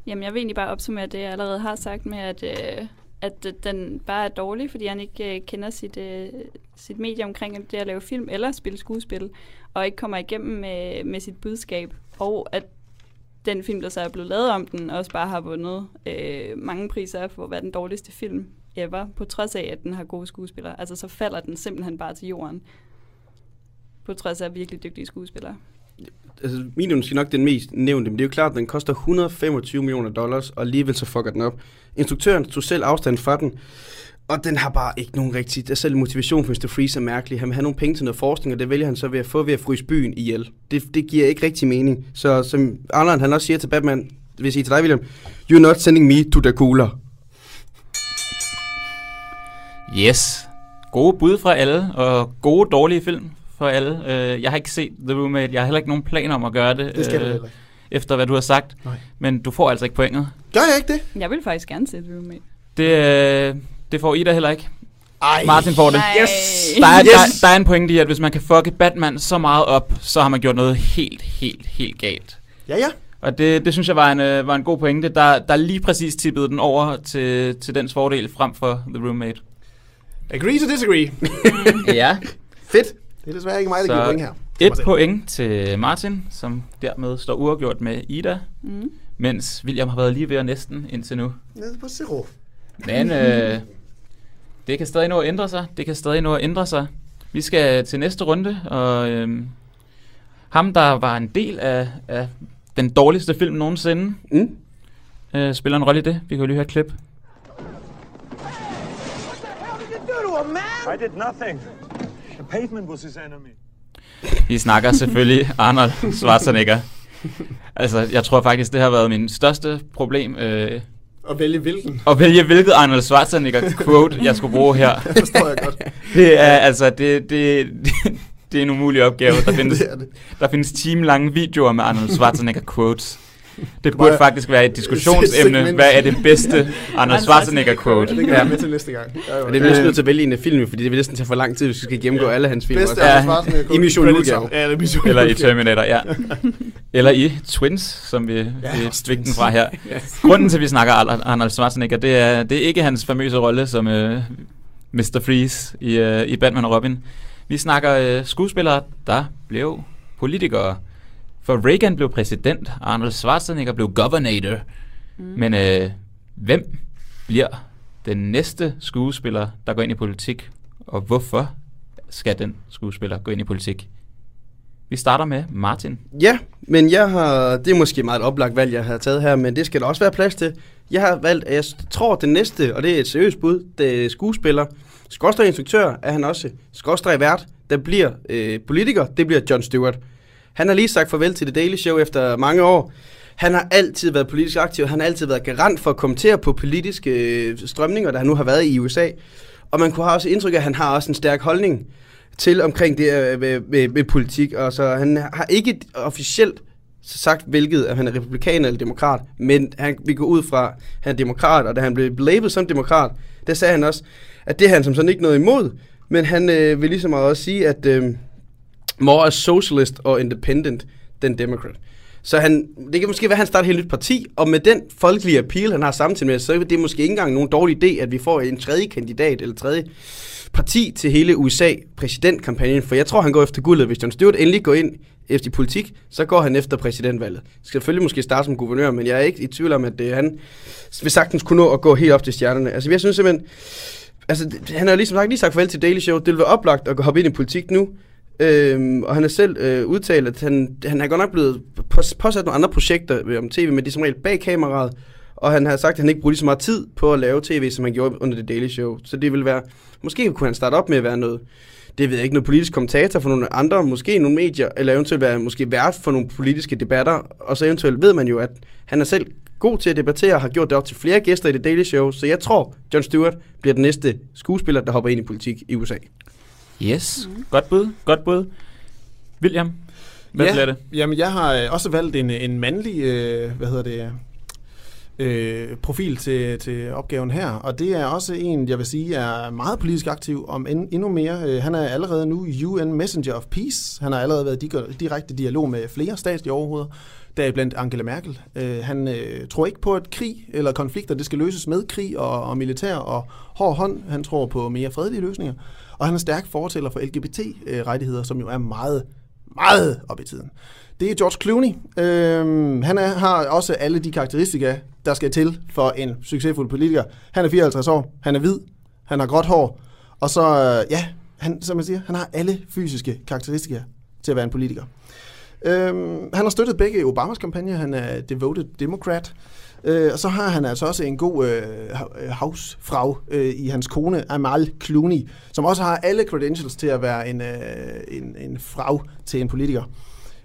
Jamen, jeg vil egentlig bare opsummere det, jeg allerede har sagt med, at, øh, at øh, den bare er dårlig, fordi han ikke øh, kender sit, øh, sit medie omkring det at lave film eller spille skuespil, og ikke kommer igennem med, med sit budskab. Og at den film, der så er blevet lavet om den, også bare har vundet øh, mange priser for at være den dårligste film ever, på trods af, at den har gode skuespillere. Altså, så falder den simpelthen bare til jorden, på trods af virkelig dygtige skuespillere. altså, minimum skal nok den mest nævnte, men det er jo klart, at den koster 125 millioner dollars, og alligevel så fucker den op. Instruktøren tog selv afstand fra den, og den har bare ikke nogen rigtig... Der selv motivation for Mr. Freeze er mærkelig. Han vil have nogle penge til noget forskning, og det vælger han så ved at få ved at fryse byen ihjel. Det, det giver ikke rigtig mening. Så som Arnold han også siger til Batman, det vil sige til dig, William, You're not sending me to the cooler. Yes. Gode bud fra alle, og gode, dårlige film for alle. Øh, jeg har ikke set The Roommate. Jeg har heller ikke nogen planer om at gøre det, Det skal øh, øh, heller ikke. efter hvad du har sagt. Nej. Men du får altså ikke pointet. Gør jeg ikke det? Jeg vil faktisk gerne se The Roommate. Det, øh, det får Ida heller ikke. Ej. Martin får det. Nej. Der er, Yes! der, der er en pointe i, at hvis man kan fucke Batman så meget op, så har man gjort noget helt, helt, helt galt. Ja, ja. Og det, det synes jeg var en, øh, var en god pointe. Der, der lige præcis tippede den over til, til dens fordel frem for The Roommate. Agree to disagree. ja. Fedt. Det er desværre ikke mig, der Så giver point her. Et point til Martin, som dermed står uafgjort med Ida, Mm. mens William har været lige ved at næsten indtil nu. Nede på zero. Men øh, det kan stadig nå at ændre sig. Det kan stadig nå at ændre sig. Vi skal til næste runde, og øh, ham, der var en del af, af den dårligste film nogensinde, Mm. øh, spiller en rolle i det. Vi kan jo lige høre et klip. I did nothing. The pavement was his enemy. Vi snakker selvfølgelig Arnold Schwarzenegger. Altså, jeg tror faktisk, det har været min største problem. Øh, Og vælge hvilken. at vælge, hvilket Arnold Schwarzenegger quote, jeg skulle bruge her. Det forstår jeg godt. Det er altså, det, det, det, det er en umulig opgave. Der findes, det det. der findes timelange videoer med Arnold Schwarzenegger quotes. Det burde Bare- faktisk være et diskussionsemne. Segment. Hvad er det bedste Arnold Schwarzenegger quote? Ja, det kan jeg med til næste gang. Ja, Og det er vi også nødt til at vælge en af filmene, fordi det vil næsten tage for lang tid, hvis vi skal gennemgå alle hans film. Bedste er Ja. Schwarzenegger. I Mission udgave. Ja, er Eller i. Terminator, ja. Eller i Twins, som vi, Ja, vi også fik den fra her. Grunden til, at vi snakker Ar- Arnold Schwarzenegger, det er, det er ikke hans famøse rolle som uh, Mr. Freeze i, uh, i Batman og Robin. Vi snakker uh, skuespillere, der blev politikere. For Reagan blev præsident, Arnold Schwarzenegger blev governor. Mm. Men uh, hvem bliver den næste skuespiller, der går ind i politik? Og hvorfor skal den skuespiller gå ind i politik? Vi starter med Martin. Ja, men jeg har, det er måske meget et oplagt valg, jeg har taget her, men det skal der også være plads til. Jeg har valgt, at jeg tror, det næste, og det er et seriøst bud, det er skuespiller, skorstræk instruktør er han også, skorstræk vært, der bliver øh, politiker, det bliver John Stewart. Han har lige sagt farvel til The Daily Show efter mange år. Han har altid været politisk aktiv, han har altid været garant for at kommentere på politiske øh, strømninger, der han nu har været i USA. Og man kunne have også indtryk af, at han har også en stærk holdning til omkring det med, med, med politik. Og så han har ikke officielt sagt, hvilket at han er republikaner eller demokrat, men han, vi går ud fra, at han er demokrat, og da han blev labelt som demokrat, der sagde han også, at det er han som sådan ikke noget imod, men han øh, vil ligesom også sige, at, øh, more a socialist og independent than democrat. Så han, det kan måske være, at han starter et helt nyt parti, og med den folkelige appeal, han har samtidig med, så er det måske ikke engang nogen dårlig idé, at vi får en tredje kandidat, eller tredje parti til hele USA-præsidentkampagnen, for jeg tror, han går efter guldet. Hvis John Stewart endelig går ind efter politik, så går han efter præsidentvalget. Skal selvfølgelig måske starte som guvernør, men jeg er ikke i tvivl om, at det, han vil sagtens kunne nå at gå helt op til stjernerne. Altså, jeg synes simpelthen, altså, han har ligesom sagt, lige sagt farvel til Daily Show. Det vil være oplagt at hoppe ind i politik nu. Øhm, og han har selv øh, udtalt, at han, han er godt nok blevet påsat nogle andre projekter øh, om tv, men det er som regel bag kameraet. Og han har sagt, at han ikke bruger lige så meget tid på at lave tv, som han gjorde under The Daily Show. Så det vil være, måske kunne han starte op med at være noget, det ved jeg ikke, noget politisk kommentator for nogle andre, måske nogle medier, eller eventuelt være måske vært for nogle politiske debatter. Og så eventuelt ved man jo, at han er selv god til at debattere og har gjort det op til flere gæster i The Daily Show. Så jeg tror, John Stewart bliver den næste skuespiller, der hopper ind i politik i USA. Yes, mm. godt bud, godt bud. William, hvad ja, bliver det? Jamen, jeg har øh, også valgt en, en mandlig, øh, hvad hedder det, øh, profil til, til opgaven her, og det er også en, jeg vil sige, er meget politisk aktiv, om end, endnu mere. Øh, han er allerede nu UN Messenger of Peace. Han har allerede været i direkte dialog med flere statslige overhoveder, deriblandt Angela Merkel. Øh, han øh, tror ikke på, at krig eller konflikter, det skal løses med krig og, og militær og hård hånd. Han tror på mere fredelige løsninger. Og han er stærk fortæller for LGBT-rettigheder, øh, som jo er meget, meget op i tiden. Det er George Clooney. Øhm, han er, har også alle de karakteristika, der skal til for en succesfuld politiker. Han er 54 år, han er hvid, han har gråt hår, og så, øh, ja, han, som man siger, han har alle fysiske karakteristika til at være en politiker. Øhm, han har støttet begge Obamas kampagne, han er devoted democrat, Øh, og så har han altså også en god øh, havsfrag øh, i hans kone, Amal Clooney, som også har alle credentials til at være en, øh, en, en frag til en politiker.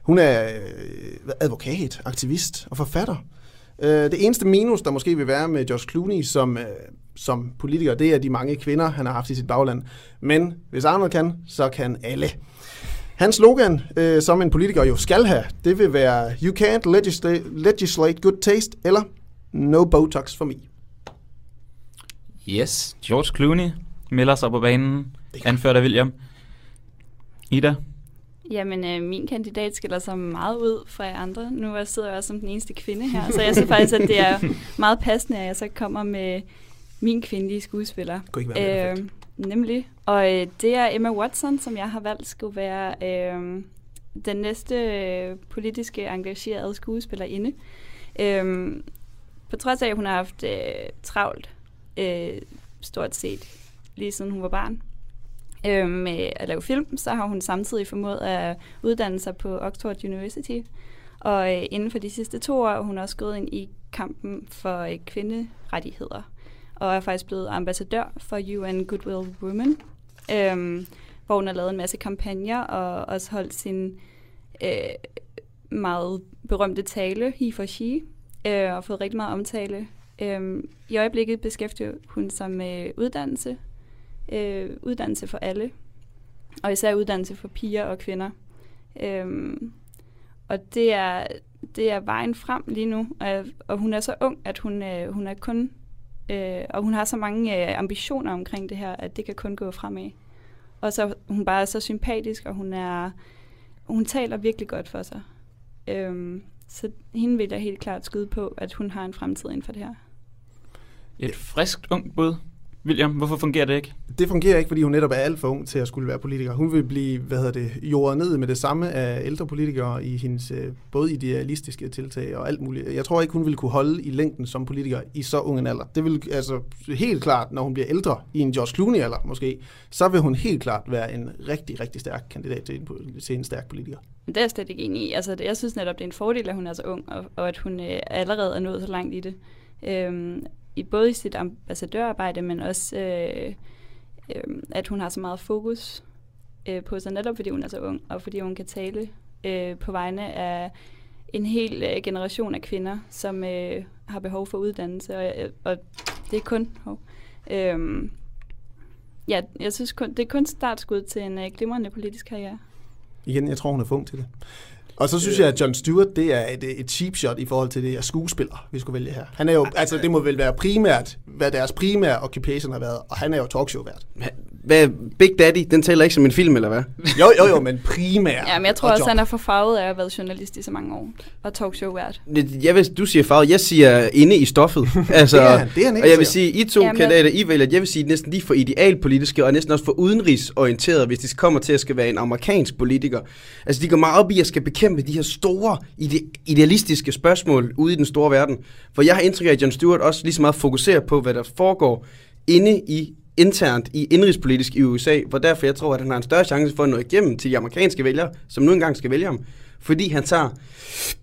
Hun er øh, advokat, aktivist og forfatter. Øh, det eneste minus, der måske vil være med Josh Clooney som, øh, som politiker, det er de mange kvinder, han har haft i sit bagland. Men hvis Arnold kan, så kan alle. Hans slogan, øh, som en politiker jo skal have, det vil være You can't legislate, legislate good taste, eller No Botox for me. Yes, George Clooney melder sig på banen, anført af William. Ida? Jamen, øh, min kandidat skiller sig meget ud fra jer andre. Nu jeg sidder jeg også som den eneste kvinde her, så jeg synes faktisk, at det er meget passende, at jeg så kommer med min kvindelige skuespiller. Kunne ikke være øh, Nemlig. Og øh, det er Emma Watson, som jeg har valgt skulle være øh, den næste øh, politiske engagerede skuespillerinde. Øh, på trods af, at hun har haft øh, travlt øh, stort set lige siden hun var barn øh, med at lave film, så har hun samtidig formået at uddanne sig på Oxford University. Og øh, inden for de sidste to år har hun også gået ind i kampen for øh, kvinderettigheder og er faktisk blevet ambassadør for UN Goodwill Women, øh, hvor hun har lavet en masse kampagner og også holdt sin øh, meget berømte tale, He for She, øh, og fået rigtig meget omtale. Øh, I øjeblikket beskæftiger hun sig med uddannelse, øh, uddannelse for alle, og især uddannelse for piger og kvinder. Øhm, og det er, det er vejen frem lige nu, og, og hun er så ung, at hun, øh, hun er kun, øh, og hun har så mange øh, ambitioner omkring det her, at det kan kun gå fremad. Og så hun bare er så sympatisk, og hun er, hun taler virkelig godt for sig. Øhm, så hende vil jeg helt klart skyde på, at hun har en fremtid inden for det her. Et friskt ung bud. William, hvorfor fungerer det ikke? Det fungerer ikke, fordi hun netop er alt for ung til at skulle være politiker. Hun vil blive, hvad hedder det, jordet ned med det samme af ældre politikere i hendes øh, både idealistiske tiltag og alt muligt. Jeg tror ikke, hun vil kunne holde i længden som politiker i så ung en alder. Det vil altså helt klart, når hun bliver ældre i en George Clooney-alder måske, så vil hun helt klart være en rigtig, rigtig stærk kandidat til en, til en stærk politiker. Det er jeg slet ikke enig i. Altså, jeg synes netop, det er en fordel, at hun er så ung, og, og at hun øh, allerede er nået så langt i det. Øhm, i både i sit ambassadørarbejde, men også, øh, øh, at hun har så meget fokus øh, på sig, netop fordi hun er så ung, og fordi hun kan tale øh, på vegne af en hel øh, generation af kvinder, som øh, har behov for uddannelse, og, øh, og det er kun... Oh, øh, ja, jeg synes kun, det er kun startskud til en øh, glimrende politisk karriere. Igen, jeg tror, hun er fung til det. Og så synes jeg, at John Stewart, det er et, et cheap shot i forhold til det her skuespiller, vi skulle vælge her. Han er jo, altså det må vel være primært, hvad deres primære occupation har været, og han er jo talkshow-vært. Hvad, Big Daddy, den tæller ikke som en film, eller hvad? Jo, jo, jo, men primært. Ja, men jeg tror og også, job. han er for farvet af at have været journalist i så mange år. Og talkshow-vært. Det- Jeg vil, du siger farvet, jeg siger inde i stoffet. altså, Det er han, det er han ikke, og jeg vil sige, I to Jamen, kandidater, I vælger, jeg vil sige næsten lige for idealpolitiske, og næsten også for udenrigsorienterede, hvis de kommer til at skal være en amerikansk politiker. Altså, de går meget op i at skal bekæmpe de her store, ide- idealistiske spørgsmål ude i den store verden. For jeg har indtryk af, at John Stewart også lige så meget fokuserer på, hvad der foregår inde i internt i indrigspolitisk i USA, hvor derfor jeg tror, at han har en større chance for at nå igennem til de amerikanske vælgere, som nu engang skal vælge ham. Fordi han tager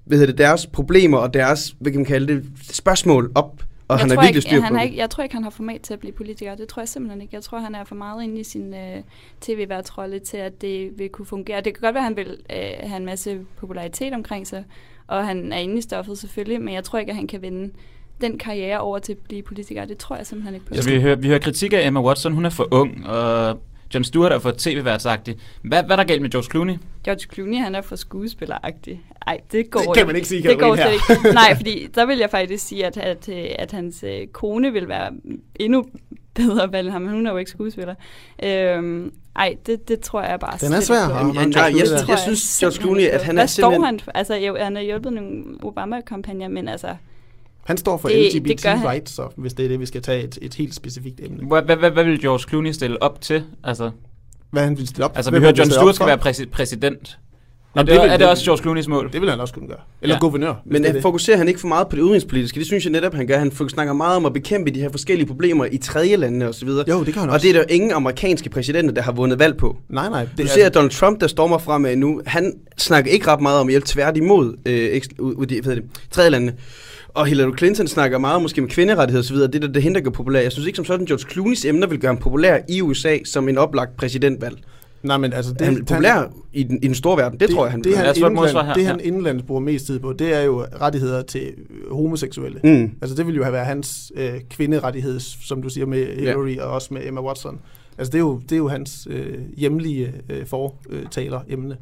hvad hedder det, deres problemer og deres, hvad kan man kalde det, spørgsmål op, og jeg han er virkelig styr han på har det. ikke, Jeg tror ikke, han har format til at blive politiker. Det tror jeg simpelthen ikke. Jeg tror, han er for meget inde i sin øh, tv-værtsrolle til, at det vil kunne fungere. Det kan godt være, at han vil øh, have en masse popularitet omkring sig, og han er inde i stoffet selvfølgelig, men jeg tror ikke, at han kan vende den karriere over til at blive politiker. Det tror jeg simpelthen ikke på. Så vi hører, vi hører kritik af Emma Watson, hun er for ung, og John Stewart er for tv-værtsagtig. Hvad, hvad er der galt med George Clooney? George Clooney, han er for skuespilleragtig. Ej, det går Det kan man ikke sige, Det går slet ikke. Nej, fordi der vil jeg faktisk sige, at, at, at hans øh, kone vil være endnu bedre valg ham, men hun er jo ikke skuespiller. Øhm, ej, det, det tror jeg bare Den er svær. Jamen, jeg- nej, jeg- jeg tror synes, George Clooney, at han er Hvad står han for? Altså, jo, han har hjulpet nogle Obama-kampagner, men altså, Han står for Det- LGBT det gør rights, så hvis det er det, vi skal tage et, et helt specifikt emne. Hvad, hvad, hvad, hvad vil George Clooney stille op til? Altså, Hvad han vil stille op altså vi hører, John Stewart skal være præsi- præsident. Nå, Er det, det vil- er det også George Clooney's mål? Det vil han også kunne gøre. Eller Ja. guvernør. Men det det. fokuserer han ikke for meget på det udenrigspolitiske? Det synes jeg netop, han gør. Han snakker meget om at bekæmpe de her forskellige problemer i tredje lande og så videre. Jo, det kan han og også. det er der ingen amerikanske præsidenter, der har vundet valg på. Nej, nej. Det Du er- ser, at Donald Trump, der stormer frem af nu, han snakker ikke ret meget om hjælp tværtimod øh, ud, ud, hvad det, tredje lande. Og Hillary Clinton snakker meget måske med kvinderettigheder osv., det er der, det hende, der gør populær. Jeg synes ikke som sådan, George Clooney's emner vil gøre ham populær i USA som en oplagt præsidentvalg. Nej, men altså... Det, han er populær i den, i den store verden, det, det tror jeg, han det, han modsvar indland, her. det, Ja. han indlands bruger mest tid på, det er jo rettigheder til homoseksuelle. Mm. Altså det vil jo have været hans øh, kvinderettighed, som du siger med Hillary ja. og også med Emma Watson. Altså det er jo, det er jo hans øh, hjemlige øh, fortaler emne.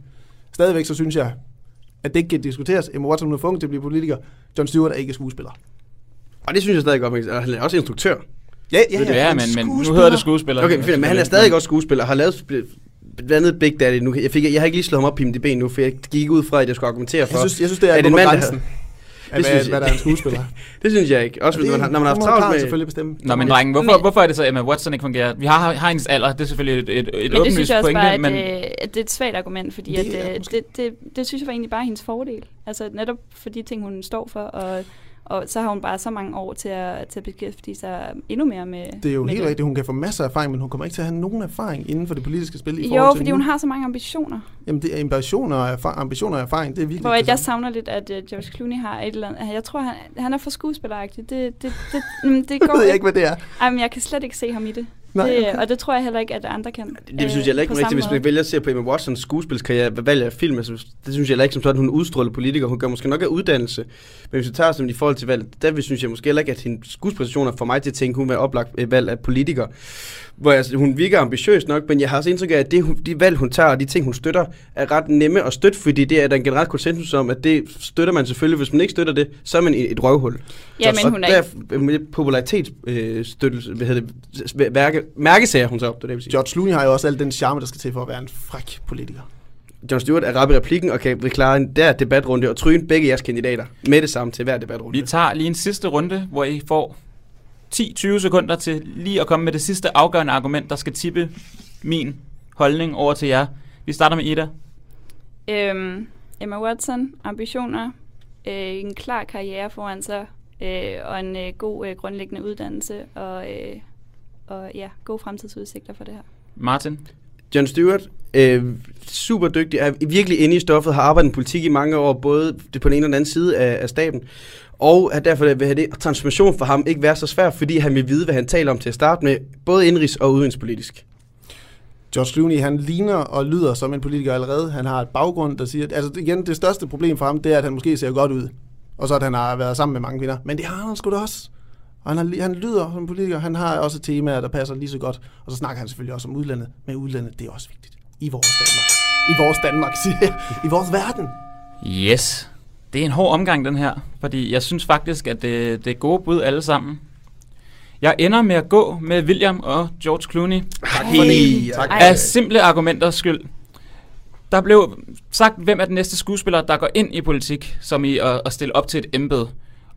Stadigvæk så synes jeg, at det ikke kan diskuteres. Emma Watson er ung til at blive politiker. John Stewart er ikke skuespiller. Og det synes jeg stadig godt, og han er også instruktør. Ja, Ja, ja, men, men nu hedder det skuespiller. Okay, fint, men han er stadig også skuespiller, har lavet blandt andet Big Daddy. Nu, jeg, fik, jeg har ikke lige slået ham op på IMDb nu, for jeg gik ud fra, at jeg skulle argumentere for. Jeg synes, jeg synes det er, at en mand, der Det hvad, synes hvad jeg- der er en skuespiller. Det synes jeg ikke. Også Og hvis man, har- når man har det haft travlt med... selvfølgelig bestemme. Nå, men drenge, hvorfor, hvorfor er det så, at Emma Watson ikke fungerer? Vi har, har hendes alder, det er selvfølgelig et, et, et men det synes jeg også pointe, bare, at, men at det er et svagt argument, fordi Det det, er at, måske. øh, det, det, det synes jeg var egentlig bare hendes fordel. Altså netop for de ting, hun står for, og, og så har hun bare så mange år til at, til at beskæftige sig endnu mere med Det er jo med helt rigtigt, hun kan få masser af erfaring, men hun kommer ikke til at have nogen erfaring inden for det politiske spil i Jo, forhold til fordi hun har så mange ambitioner. Jamen, det er ambitioner og, erfar- ambitioner og erfaring, det er virkelig Hvor det jeg savner lidt, at uh, George Clooney har et eller andet... Jeg tror, han, han er for skuespilleragtig. Det, det, det, mm, det Det går ved jeg ikke, hvad det er. Ej, men jeg kan slet ikke se ham i det. Nej, det okay. Og det tror jeg heller ikke, at andre kan. Det, det synes jeg øh, heller ikke rigtigt, hvis man vælger at se på Emma Watsons skuespilskarriere, hvad valg af film, altså, det synes jeg heller ikke som sådan, hun udstråler politiker. Hun gør måske nok af uddannelse, men hvis vi tager som i forhold til valg, der synes jeg måske heller ikke, at hendes skuespræstationer får mig til at tænke, hun vil oplagt et valg af politiker. Hvor altså, hun virker ambitiøs nok, men jeg har også indtryk af, at det, de valg, hun tager, og de ting, hun støtter, er ret nemme at støtte, fordi det er der en generelt konsensus om, at det støtter man selvfølgelig. Hvis man ikke støtter det, så er man et, et røvhul. Ja, Så- men hun er ikke... popularitetsstøttelse, øh, hvad hedder det, mærke, mærkesager, hun tager op, det det, jeg vil sige. George Clooney har jo også al den charme, der skal til for at være en fræk politiker. John Stewart er rap i replikken og kan klare en der debatrunde og tryne begge jeres kandidater med det samme til hver debatrunde. vi tager lige en sidste runde, hvor I får 10-20 sekunder til lige at komme med det sidste afgørende argument, der skal tippe min holdning over til jer. Vi starter med Ida. Øhm, Emma Watson, ambitioner, øh, en klar karriere foran sig, øh, og en øh, god øh, grundlæggende uddannelse, og, øh, og ja, gode fremtidsudsigter for det her. Martin. John Stewart, øh, super dygtig, er virkelig inde i stoffet, har arbejdet i politik i mange år, både på den ene og den anden side af, af staten. Og at derfor vil have det transformation for ham ikke være så svært, fordi han vil vide, hvad han taler om til at starte med, både indrigs- og udenrigspolitisk. George Clooney, han ligner og lyder som en politiker allerede. Han har et baggrund, der siger... Altså igen, det største problem for ham, det er, at han måske ser godt ud. Og så at han har været sammen med mange kvinder. Men det har han sgu da også. Og han, har, han lyder som en politiker. Han har også temaer, der passer lige så godt. Og så snakker han selvfølgelig også om udlandet. Men udlandet, det er også vigtigt. I vores Danmark. I vores Danmark, siger jeg. I vores verden. Yes. Det er en hård omgang, den her. Fordi jeg synes faktisk, at det, det er gode bud alle sammen. Jeg ender med at gå med William og George Clooney. Tak. Ej. Af simple argumenters skyld. Der blev sagt, hvem er den næste skuespiller, der går ind i politik, som i at, at stille op til et embede.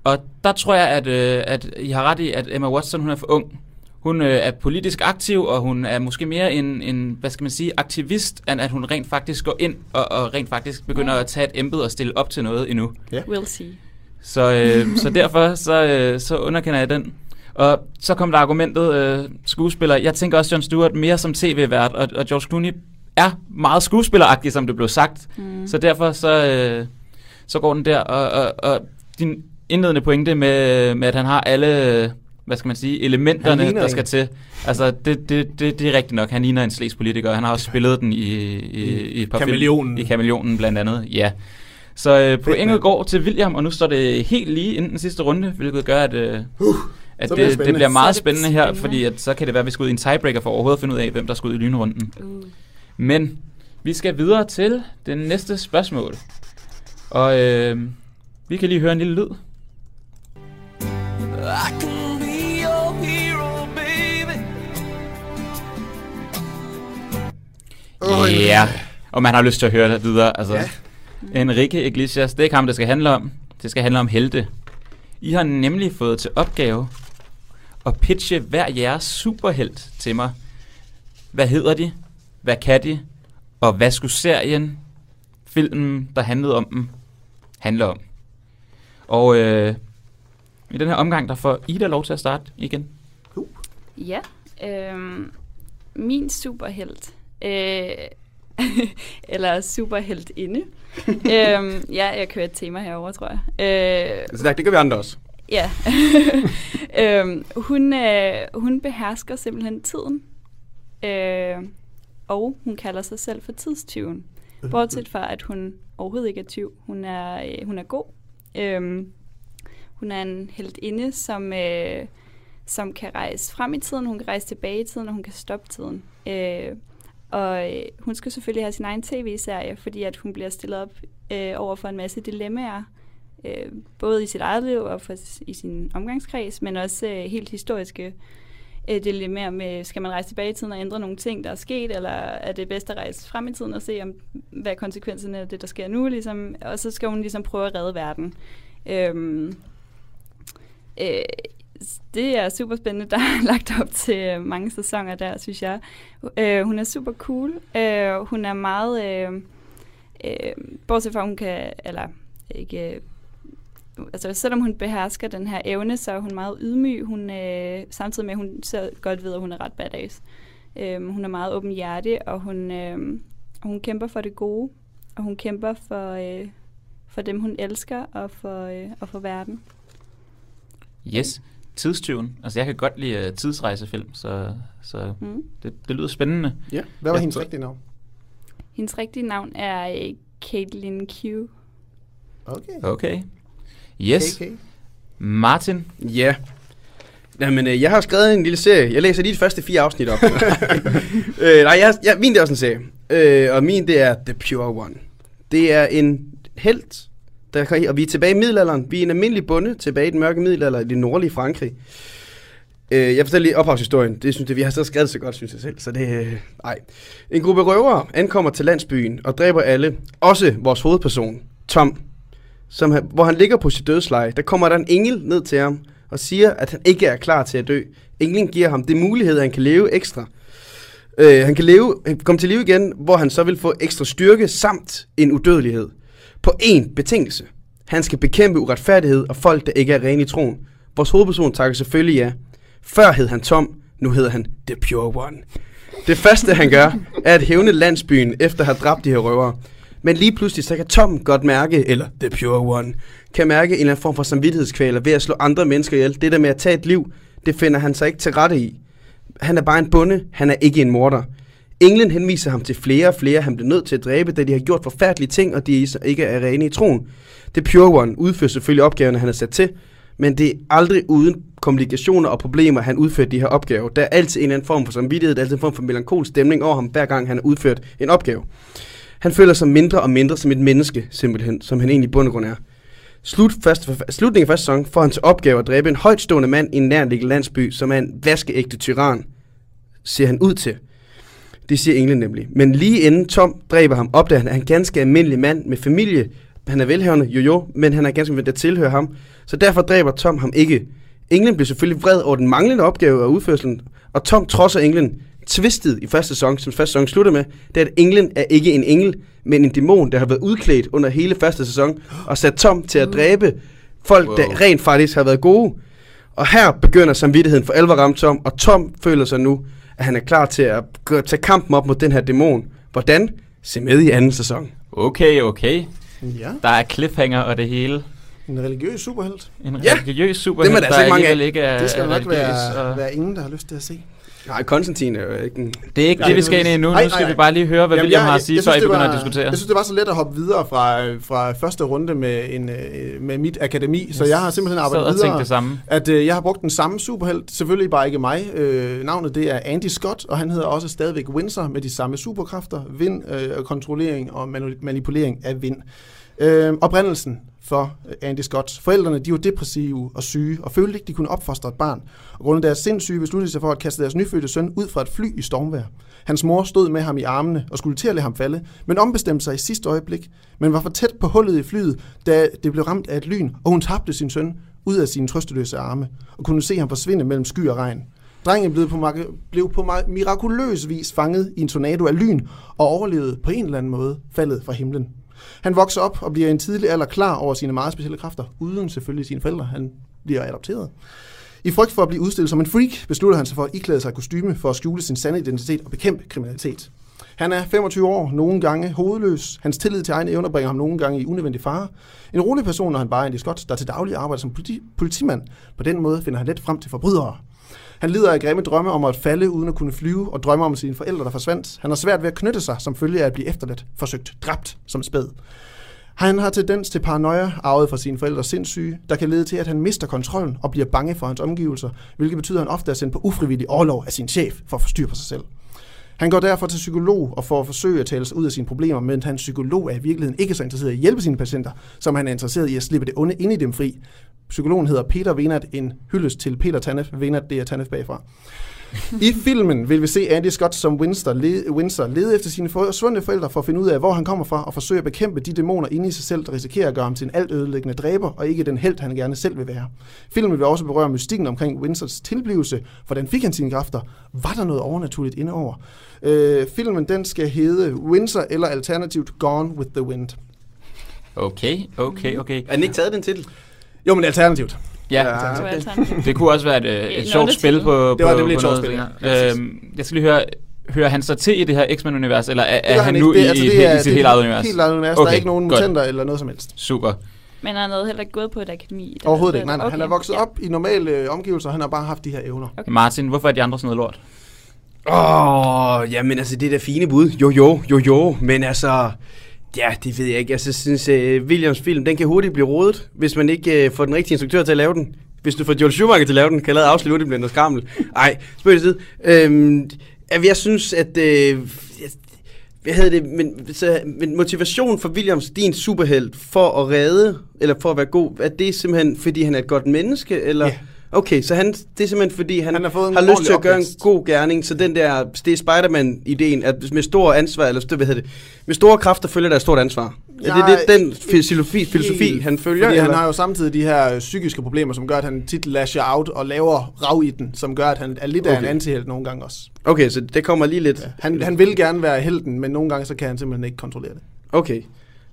Og der tror jeg, at, øh, at I har ret i, at Emma Watson hun er for ung. Hun øh, er politisk aktiv, og hun er måske mere en, en, hvad skal man sige, aktivist, end at hun rent faktisk går ind og, og rent faktisk begynder at tage et embede og stille op til noget endnu. We'll see. Så, øh, så derfor så, øh, så underkender jeg den. Og så kom der argumentet øh, skuespiller. Jeg tænker også John Stewart mere som tv-vært, og, og George Clooney er meget skuespilleragtig, som det blev sagt. Mm. Så derfor så, øh, så går den der. Og, og, og din indledende pointe med, med, at han har alle, øh, hvad skal man sige, elementerne, der en. skal til. Altså, det, det, det, det er rigtigt nok. Han ligner en slæs politiker. Han har også spillet den i, i, i, film. Kameleonen. I Kameleonen blandt andet, ja. Så øh, pointet går til William, og nu står det helt lige inden den sidste runde, hvilket gør, at, øh, at så bliver det det, det spændende. bliver meget det spændende her, spændende. fordi at, så kan det være, at vi skal ud i en tiebreaker for overhovedet at finde ud af, hvem der skal ud i lynrunden. Uh. Men vi skal videre til det næste spørgsmål. Og øh, vi kan lige høre en lille lyd. I Ja, yeah. og man har lyst til at høre det videre. Altså, Ja. Enrique Iglesias, det er ikke ham, det skal handle om. Det skal handle om helte. I har nemlig fået til opgave at pitche hver jeres superhelt til mig. Hvad hedder de? Hvad kan de? Og hvad skulle serien, filmen, der handlede om dem, handle om? Og øh, i den her omgang, der får Ida lov til at starte igen. Ja, øhm, min superhelt, øh, eller superheltinde. øhm, ja, jeg kører et tema herover, tror jeg. Øh, Så der, det gør vi andre også. ja. øhm, hun, øh, hun behersker simpelthen tiden, øh, og hun kalder sig selv for tidstyven. Bortset fra, at hun overhovedet ikke er tyv. Hun er, øh, hun er god. Øhm, hun er en heldinde, som, øh, som kan rejse frem i tiden, hun kan rejse tilbage i tiden, og hun kan stoppe tiden. Øh, og øh, hun skal selvfølgelig have sin egen tv-serie, fordi at hun bliver stillet op øh, over for en masse dilemmaer, øh, både i sit eget liv og for, i sin omgangskreds, men også øh, helt historiske øh, dilemmaer med, skal man rejse tilbage i tiden og ændre nogle ting, der er sket, eller er det bedst at rejse frem i tiden og se, om, hvad er konsekvenserne af det, der sker nu, ligesom, og så skal hun ligesom prøve at redde verden. Øhm, øh, det er super spændende. Der er lagt op til øh, mange sæsoner der, synes jeg. Øh, hun er super cool. Øh, hun er meget... Øh, øh, bortset fra, hun kan... Eller ikke... Øh, altså, selvom hun behersker den her evne, så er hun meget ydmyg. Hun, øh, samtidig med, at hun så godt ved, at hun er ret badass. Øh, hun er meget åben hjerte, og hun, øh, hun kæmper for det gode. Og hun kæmper for, øh, for dem, hun elsker, og for, øh, og for verden. Yes, tidstyven. Altså, jeg kan godt lide uh, tidsrejsefilm, så, så Mm. det, det lyder spændende. Ja. Hvad var Ja. hendes rigtige navn? Hendes rigtige navn er øh, Caitlin Q. Okay. Okay. Yes. KK. Martin. Ja. Jamen, øh, jeg har skrevet en lille serie. Jeg læser lige de første fire afsnit op. øh, nej, jeg, jeg, min det er også en serie. Øh, og min det er The Pure One. Det er en helt, der og vi er tilbage i middelalderen. Vi er en almindelig bonde tilbage i den mørke middelalder i det nordlige Frankrig. Øh, jeg fortæller lige ophavshistorien. Det synes jeg, vi har så skrevet så godt, synes jeg selv. Så det, øh, ej. En gruppe røvere ankommer til landsbyen og dræber alle. Også vores hovedperson, Tom. Som hvor han ligger på sit dødsleje. Der kommer der en engel ned til ham og siger, at han ikke er klar til at dø. Englen giver ham det mulighed, at han kan leve ekstra. Øh, han kan leve, komme til live igen, hvor han så vil få ekstra styrke samt en udødelighed. På én betingelse. Han skal bekæmpe uretfærdighed og folk, der ikke er rene i troen. Vores hovedperson takker selvfølgelig ja. Før hed han Tom, nu hedder han The Pure One. Det første han gør, er at hævne landsbyen efter at have dræbt de her røvere. Men lige pludselig så kan Tom godt mærke, eller The Pure One, kan mærke en eller anden form for samvittighedskvaler ved at slå andre mennesker ihjel. Det der med at tage et liv, det finder han sig ikke til rette i. Han er bare en bonde, han er ikke en morder. Englen henviser ham til flere og flere, han bliver nødt til at dræbe, da de har gjort forfærdelige ting, og de ikke er rene i troen. Det Pure One udfører selvfølgelig opgaverne, han er sat til, men det er aldrig uden komplikationer og problemer, han udfører de her opgaver. Der er altid en eller anden form for samvittighed, der er altid en form for melankolsk stemning over ham, hver gang han har udført en opgave. Han føler sig mindre og mindre som et menneske, simpelthen, som han egentlig i bund og grund er. Slut første, slutningen af første sæson får han til opgave at dræbe en højtstående mand i en nærliggende landsby, som er en vaskeægte tyran, ser han ud til. Det siger englen nemlig. Men lige inden Tom dræber ham, opdager han, at han er en ganske almindelig mand med familie. Han er velhavende, jo jo, men han er ganske almindelig, der tilhører ham. Så derfor dræber Tom ham ikke. Englen bliver selvfølgelig vred over den manglende opgave af udførselen, og Tom trodser englen twistet i første sæson, som første sæson slutter med, det er, at englen er ikke en engel, men en dæmon, der har været udklædt under hele første sæson, og sat Tom til at dræbe folk, wow. der rent faktisk har været gode. Og her begynder samvittigheden for alvor ramme Tom, og Tom føler sig nu, at han er klar til at gå- tage kampen op mod den her dæmon. Hvordan? Se med i anden sæson. Okay, okay. Ja, Der er cliffhanger og det hele. en religiøs superhelt. En Ja, religiøs superhelt, dem er der altså ikke mange af. ikke er, Det skal nok være, og- være ingen, der har lyst til at se. Nej, Konstantin er jo ikke en... Det er ikke det, vi skal ind i nu. Nej, Nu skal nej, vi bare lige høre, hvad Jamen, William jeg- har at sige, jeg før I synes, begynder var- at diskutere. Jeg synes, det var så let at hoppe videre fra, fra første runde med, en, øh, med mit akademi, så jeg har simpelthen arbejdet videre. det samme. At øh, jeg har brugt den samme superhelt, selvfølgelig bare ikke mig. Øh, navnet det er Andy Scott, og han hedder også stadigvæk Windsor med de samme superkræfter, vind, øh, kontrollering og manipulering af vind. Øh, oprindelsen for øh, Andy Scott. Forældrene de var depressive og syge, og følte ikke, de kunne opfostre et barn. Og grundet deres sindssyge besluttede de sig for at kaste deres nyfødte søn ud fra et fly i stormvejr. Hans mor stod med ham i armene og skulle til at lade ham falde, men ombestemte sig i sidste øjeblik, men var for tæt på hullet i flyet, da det blev ramt af et lyn, og hun tabte sin søn ud af sine trøsteløse arme, og kunne se ham forsvinde mellem sky og regn. Drengen blev på, blev på mar- mirakuløs vis fanget i en tornado af lyn, og overlevede på en eller anden måde faldet fra himlen. Han vokser op og bliver i en tidlig alder klar over sine meget specielle kræfter, uden selvfølgelig sine forældre. Han bliver adopteret. I frygt for at blive udstillet som en freak, beslutter han sig for at iklæde sig kostyme for at skjule sin sande identitet og bekæmpe kriminalitet. Han er 25 år, nogle gange hovedløs. Hans tillid til egne evner bringer ham nogle gange i unødvendig fare. En rolig person, når han bare er en Scott, der til daglig arbejder som politi- politimand. På den måde finder han let frem til forbrydere. Han lider af grimme drømme om at falde uden at kunne flyve, og drømmer om sine forældre, der forsvandt. Han har svært ved at knytte sig, som følge af at blive efterladt, forsøgt dræbt som spæd. Han har tendens til paranoia, arvet fra sine forældres sindssyge, der kan lede til, at han mister kontrollen og bliver bange for hans omgivelser, hvilket betyder, at han ofte er sendt på ufrivillig overlov af sin chef for at forstyrre på sig selv. Han går derfor til psykolog og får at forsøge at tale sig ud af sine problemer, men hans psykolog er i virkeligheden ikke så interesseret i at hjælpe sine patienter, som han er interesseret i at slippe det onde ind i dem fri. Psykologen hedder Peter Venat, en hyldest til Peter Tanef. Venat, det er Tanef bagfra. I filmen vil vi se Andy Scott som Windsor, le, Windsor lede efter sine forsvundne forældre for at finde ud af, hvor han kommer fra, og forsøge at bekæmpe de dæmoner inde i sig selv, der risikerer at gøre ham til en alt ødelæggende dræber, og ikke den held, han gerne selv vil være. Filmen vil også berøre mystikken omkring Windsors tilblivelse. Hvordan fik han sine kræfter? Var der noget overnaturligt indover? Øh, filmen den skal hedde Windsor eller alternativt Gone with the Wind. Okay, okay, okay. Er den ikke taget den titel? Jo, men alternativt. Ja, Ja. Alternativt. det kunne også være et, øh, et sjovt spil på Det var på, nemlig et på sjovt spil, ja. Øhm, jeg skal lige høre, hører han så til i det her X-Men-univers, eller er, er han nu Det- i, altså, i, det i, er- i sit det helt eget univers? Helt eget univers. Okay, der Okay, er ikke nogen godt. mutenter eller noget som helst. Super. Men han havde heller ikke gået på et akademi. der- Overhovedet ikke. Nej, nej. Okay, Han er vokset ja. op i normale øh, omgivelser. Han har bare haft de her evner. Martin, hvorfor er de andre sådan noget lort? Åh, oh, jamen altså, det er da fine bud. Jo, jo, jo, jo. Men altså, ja, det ved jeg ikke. Altså, jeg synes, uh, Williams film, den kan hurtigt blive rodet, hvis man ikke uh, får den rigtige instruktør til at lave den. Hvis du får Joel Schumacher til at lave den, kan jeg lade afslutte det bliver noget skrammel. Ej, spørg til. Øhm, altså, jeg synes, at... Øh, jeg, hvad hedder det, men, så, men motivation for Williams, din superhelt, for at redde, eller for at være god, er det simpelthen, fordi han er et godt menneske, eller? Yeah. Okay, så han, det er simpelthen fordi, han, Han har fået en har lyst til at gøre en opvækst. god gerning, så den der, det er Spider-Man-ideen, at med stor ansvar, eller hvad hedder det, med store kræfter følger der et stort ansvar. Ja, er det, det den filosofi, filosofi han følger? Fordi han eller? har jo samtidig de her øh, psykiske problemer, som gør, at han tit lasher out og laver rav i den, som gør, at han er lidt af en Okay. antihelt nogle gange også. Okay, så det kommer lige lidt. Ja. Han, han vil gerne være helten, men nogle gange så kan han simpelthen ikke kontrollere det. Okay.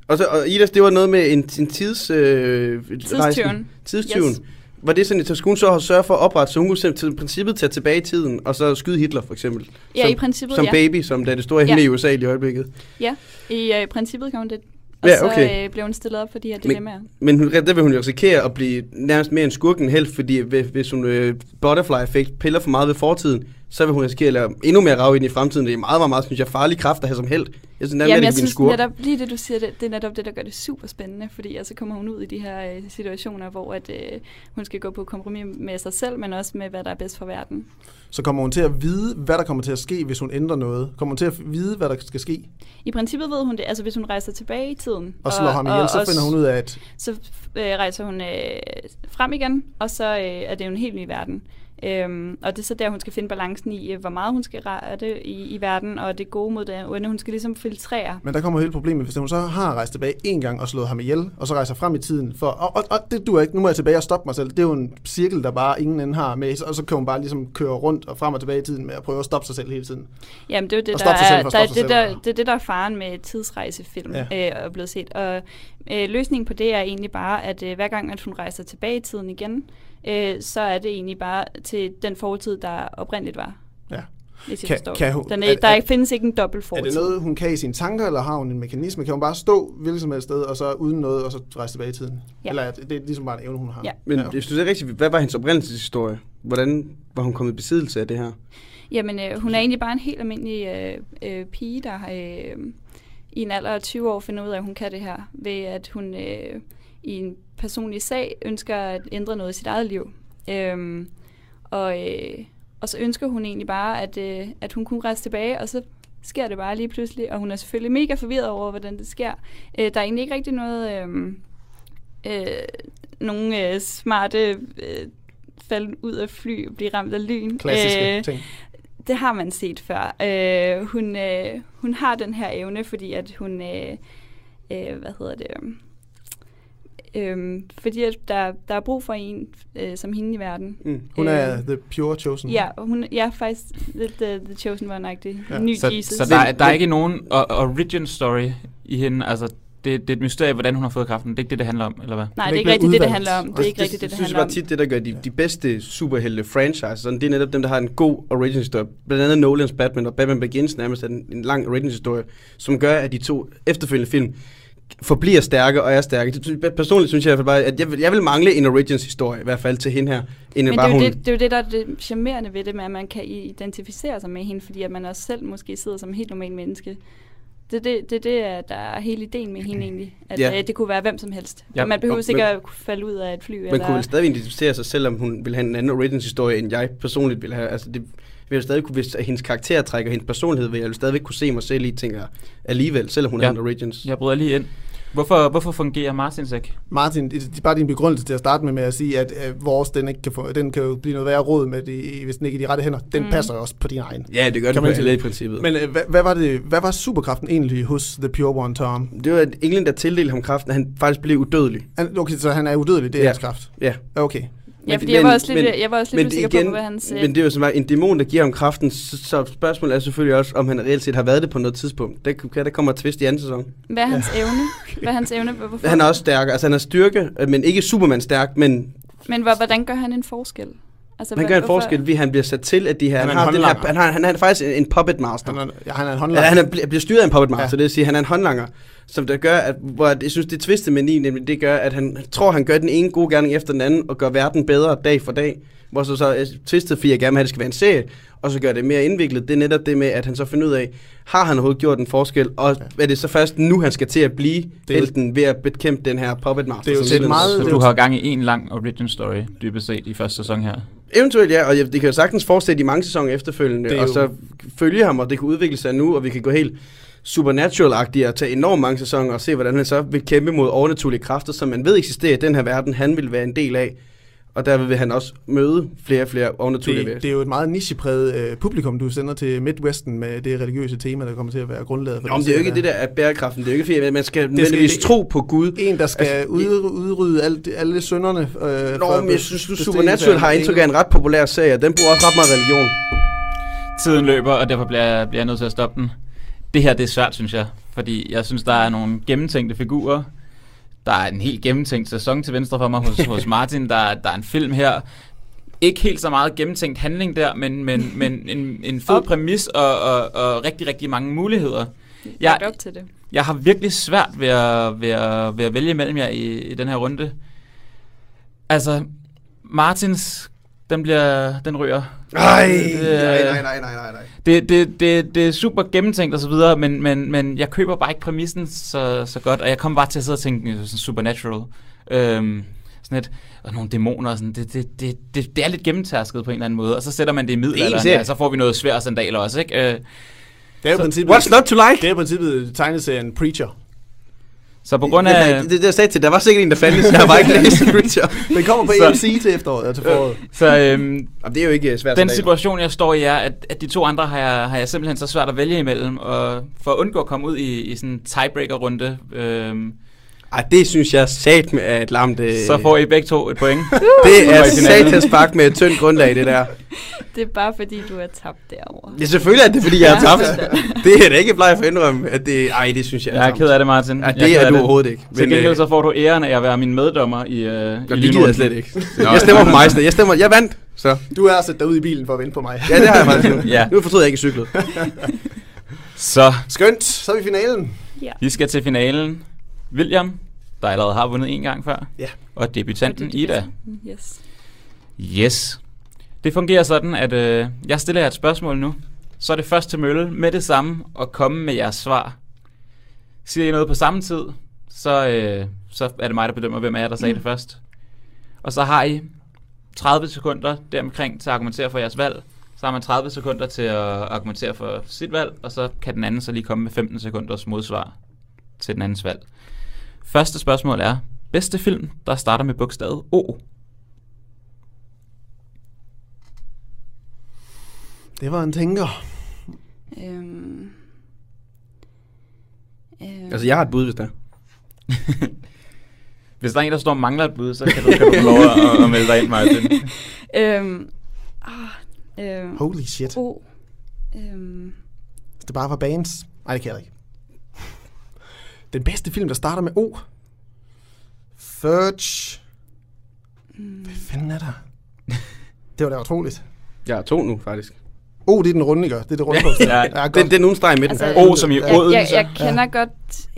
Og, så, og Ida, det var noget med en, en tids... Øh, Tidstyven. Tidstyven. Yes. Var det sådan, at så skulle så have sørget for at oprette, så hun kunne til princippet tage tilbage i tiden, og så skyde Hitler for eksempel? Ja, som, i princippet, Som ja. baby, som da det store Ja. hende i USA i øjeblikket. Ja, i øh, princippet kan hun det. Og Ja, så okay. øh, blev hun stillet op for de her Men- dilemmaer. Men hun, der vil hun jo risikere at blive nærmest mere en skurken helt, fordi hvis- hun øh, butterfly-effekt piller for meget ved fortiden, så vil hun risikere at lave endnu mere rav ind i fremtiden. Det er meget, meget, meget, synes jeg, farlig kraft at have som held. Jeg synes, Jamen, Jamen, jeg det synes skurk. netop, lige det du siger, det, det er netop det, der gør det super spændende, fordi altså kommer hun ud i de her øh, situationer, hvor at, øh, hun skal gå på kompromis med sig selv, men også med, hvad der er bedst for verden. Så kommer hun til at vide, hvad der kommer til at ske, hvis hun ændrer noget. Kommer hun til at vide, hvad der skal ske, I princippet ved hun det, altså hvis hun rejser tilbage i tiden. og slår ham ihjel, så og finder hun ud af, at Så øh, rejser hun øh, frem igen, og så øh, er det jo en helt ny verden. Øhm, og det er så der, hun skal finde balancen i, øh, hvor meget hun skal rette i, i verden, og det gode mod det onde. Hun skal ligesom filtrere. Men der kommer hele problemet, hvis hun så har rejst tilbage en gang og slået ham ihjel, og så rejser frem i tiden, for, og, og, og det duer ikke, nu må jeg tilbage og stoppe mig selv. Det er jo en cirkel, der bare ingen ende har med, og så kan hun bare ligesom køre rundt og frem og tilbage i tiden med at prøve at stoppe sig selv hele tiden. Jamen, det er jo det, der er, der, er det, der, det er det, der er faren med tidsrejsefilm, ja. øh, er blevet set. Og øh, løsningen på det er egentlig bare, at øh, hver gang, at hun rejser tilbage i tiden igen, øh, så er det egentlig bare til den fortid, der oprindeligt var. Ja. Hvis Kan- forstår. kan hun- den er- er, der er- findes ikke en dobbelt Er fortid. det noget, hun kan i sine tanker, eller har hun en mekanisme? Kan hun bare stå hvilket som helst sted, og så uden noget, og så rejse tilbage i tiden? Ja. Eller er det, det er ligesom bare en evne, hun har? Ja. Men Ja. jeg synes, det er rigtigt. Hvad var hendes oprindelseshistorie? Hvordan var hun kommet i besiddelse af det her? Jamen, øh, hun er egentlig bare en helt almindelig øh, øh, pige, der øh, i en alder af 20 år finder ud af, at hun kan det her, ved at hun øh, i en personlig sag ønsker at ændre noget i sit eget liv. Øhm, og, øh, og så ønsker hun egentlig bare, at, øh, at hun kunne rejse tilbage, og så sker det bare lige pludselig, og hun er selvfølgelig mega forvirret over, hvordan det sker. Øh, der er egentlig ikke rigtig noget... Øh, øh, nogle øh, smarte øh, falde ud af fly og blive ramt af lyn. Klassiske Øh, ting. det har man set før. Øh, hun, øh, hun har den her evne, fordi at hun, øh, øh, hvad hedder det, øh, fordi at der, der er brug for en øh, som hende i verden. Mm. Hun er øh, the pure chosen. Ja, hun er faktisk lidt uh, The Chosen One-agtig. Ja. Ja. Ny Så, Jesus. så der, er- der er ikke nogen origin story i hende. Altså, det, det er et mysterie, hvordan hun har fået kraften. Det er ikke det, det handler om, eller hvad? Nej, det er ikke rigtigt det, det handler om. Det er ikke det, rigtigt det, det synes handler jeg om. bare tit, det der gør de, de bedste superhelte franchise, sådan, det er netop dem, der har en god origin story. Blandt andet Nolans Batman og Batman Begins nærmest er en, en lang origin historie, som gør, at de to efterfølgende film forbliver stærke og er stærke. Personligt synes jeg i hvert fald bare, at jeg vil, jeg vil mangle en origins historie, i hvert fald til hende her, inden Men bare det er, hun... jo det, det er jo det, der er det charmerende ved det, med at man kan identificere sig med hende, fordi at man også selv måske sidder som en helt normal menneske. Det er det, det, er det er- der er hele ideen med hende egentlig. At Ja. øh, det kunne være hvem som helst. Ja, man behøver men- at kunne falde ud af et fly. Man eller, kunne vel stadig identificere sig, selvom hun ville have en anden origins historie, end jeg personligt ville have. Altså, det vil jeg stadig kunne, hvis hendes karaktertræk og hendes personlighed, vil jeg jo stadigvæk kunne se mig selv i, tænker alligevel, selvom hun Ja. har en origins. Jeg bryder lige ind. Hvorfor, hvorfor fungerer Martins ikke? Martin, det er bare din begrundelse til at starte med, med at sige, at øh, vores, den, ikke kan få, den kan jo blive noget værre råd med, det, hvis den ikke er i de rette hænder. Den mm. Passer også på din egen. Ja, det gør Kan det på i princippet. Men øh, hvad, hvad, var det, hvad var superkraften egentlig hos The Pure One, Tom? Det var at England, der tildelte ham kraften, at han faktisk blev udødelig. Han, okay, så han er udødelig, det er ja. hans kraft? Ja. Okay. Ja, Men- fordi jeg var men- også lidt, men- jeg var også lidt Men usikker igen, på, hvad hans... øh, men det er jo som en dæmon, der giver ham kraften, så, så spørgsmålet er selvfølgelig også, om han reelt set har været det på noget tidspunkt. Der, kan- der kommer et twist i anden sæson. Hvad er hans evne? Hvad er hans evne? Hvor- Hvorfor? Han er også stærk, altså han er styrke, øh, men ikke Superman stærk, men Men hvor, hvordan gør han en forskel? Altså, han hvor- gør en hvorfor- forskel, ved at han bliver sat til, at de her, Han han, er har den her, han, har, han er faktisk en, en puppet master. Han er, ja, han er en Ja, håndlanger. han er, bliver- styret af en puppet master, Ja. ja. det vil sige, at han er en håndlanger, som der gør, at, hvor jeg synes, det twistet med Ni, nemlig det gør, at han tror, han gør den ene gode gerning efter den anden, og gør verden bedre dag for dag. Hvor så, så øh, twistet, fordi jeg gerne vil have, at det skal være en serie, og så gør det mere indviklet. Det er netop det med, at han så finder ud af, har han overhovedet gjort en forskel, og ja. er det så først nu, han skal til at blive Det er helten ved at bekæmpe den her puppet master. Det er jo som til et Villains- meget- Så det er du har gang i en lang origin story, dybest set, i første sæson her. Eventuelt ja, og jeg- det kan jo sagtens fortsætte i mange sæsoner efterfølgende, Det er og jo- så følge ham, og det kan udvikle sig nu, og vi kan gå helt supernatural-agtigt og tage enormt mange sæsoner og se, hvordan han så vil kæmpe mod overnaturlige kræfter, som man ved eksisterer i den her verden, han vil være en del af. Og der vil han også møde flere og flere overnaturlige Det, det, det er jo et meget nichepræget øh, publikum, du sender til Midwesten med det religiøse tema, der kommer til at være grundlaget for Nå, men det er jo ikke det der af bærekraften. Det er jo ikke fordi, at man skal nødvendigvis det- tro på Gud. En, der skal Altså, ud, udrydde alt, alle synderne. Øh, Nå, men jeg synes, du Supernatural har indtryk af en ret populær serie, og den bruger også ret meget religion. Tiden løber, og derfor bliver bliver jeg nødt til at stoppe den. Det her, det er svært, synes jeg. Fordi jeg synes, der er nogle gennemtænkte figurer. Der er en helt gennemtænkt sæson til venstre for mig hos, hos Martin. Der, der er en film her. Ikke helt så meget gennemtænkt handling der, men, men, men en, en fed præmis og, og, og rigtig, rigtig mange muligheder. Jeg, Jeg- op til det. Jeg har virkelig svært ved at, ved at, ved at vælge mellem jer i, i den her runde. Altså, Martins Den bliver, den ryger. Det, nej, øh, nej, nej, nej, nej, nej. Det, det, det, det er super gennemtænkt og så videre, men, men, men jeg køber bare ikke præmissen så, så godt, og jeg kommer bare til at sidde og tænke øh, sådan supernatural. Øhm, sådan et, og nogle dæmoner og sådan, det, det, det, det, det er lidt gennemtærsket på en eller anden måde, og så sætter man det i middelalderen, ja, så får vi noget svære sandaler også, ikke? Øh, Det er jo Så- princippet, What's not to like? det er i princippet tegneserien Preacher. Så på grund Ja, af... det, det, jeg sagde til, der var sikkert en, der fandtes. Jeg bare ikke læst Preacher. Den kommer på Så- AMC til efteråret, eller til foråret. Så øhm, Jamen, det er jo ikke øh, svært. den situation, jeg står i, er, at, at de to andre har jeg, har jeg simpelthen så svært at vælge imellem, og for at undgå at komme ud i, i sådan en tiebreaker-runde, øhm, Ej, det synes jeg sat med at lamt. Øh, så får I begge to et point. det er i satans bak med et tyndt grundlag, det der. Det er bare fordi, du er tabt derovre. Ja, selvfølgelig er det, fordi jeg Ja. tabt. Det er da ikke bleg for at indrømme, at det... Ej, det synes jeg Jeg er ked af det, Martin. Ja, Jeg det ked er af du overhovedet ikke. Til gengæld øh, så får du æren af at være min meddommer i, øh, i Nå, det gider jeg slet ikke. Nå, Jeg stemmer på mig i. Jeg stemmer, jeg vandt. Så Du er sat dig ud i bilen for at vente på mig. ja, det har jeg faktisk. Ja. Nu fortryder jeg ikke cyklet. Så Skønt, så er vi i finalen. Ja. vi skal til finalen. William, der allerede har vundet en gang før. Ja. Og debutanten Ida. Yes. Yes. Det fungerer sådan, at øh, jeg stiller jer et spørgsmål nu. Så er det først til mølle med det samme og komme med jeres svar. Siger I noget på samme tid, så, øh, så er det mig, der bedømmer, hvem af jer, der sagde det først. Og så har I 30 sekunder deromkring til at argumentere for jeres valg. Så har man 30 sekunder til at argumentere for sit valg, og så kan den anden så lige komme med 15 sekunders modsvar til den andens valg. Første spørgsmål er, bedste film, der starter med bogstavet O. Det var en tænker. Øhm. Øhm. Altså, jeg har et bud, hvis der. Hvis der er en, der står og mangler et bud, så kan du, kan du få lov at, at melde dig ind, Martin. øhm. Ah, øhm. Holy shit. O. Øhm. Hvis det bare var bands. Nej, det kan jeg ikke. Den bedste film, der starter med O. Fudge. Hvad fanden er der? Det var da utroligt. Jeg har to nu, faktisk. O, det er den runde, ikke? Det er det runde på. Ja, ja, godt. Den, den uden streg i midten. Altså, O som i Ja. Odense. Jeg, jeg kender godt,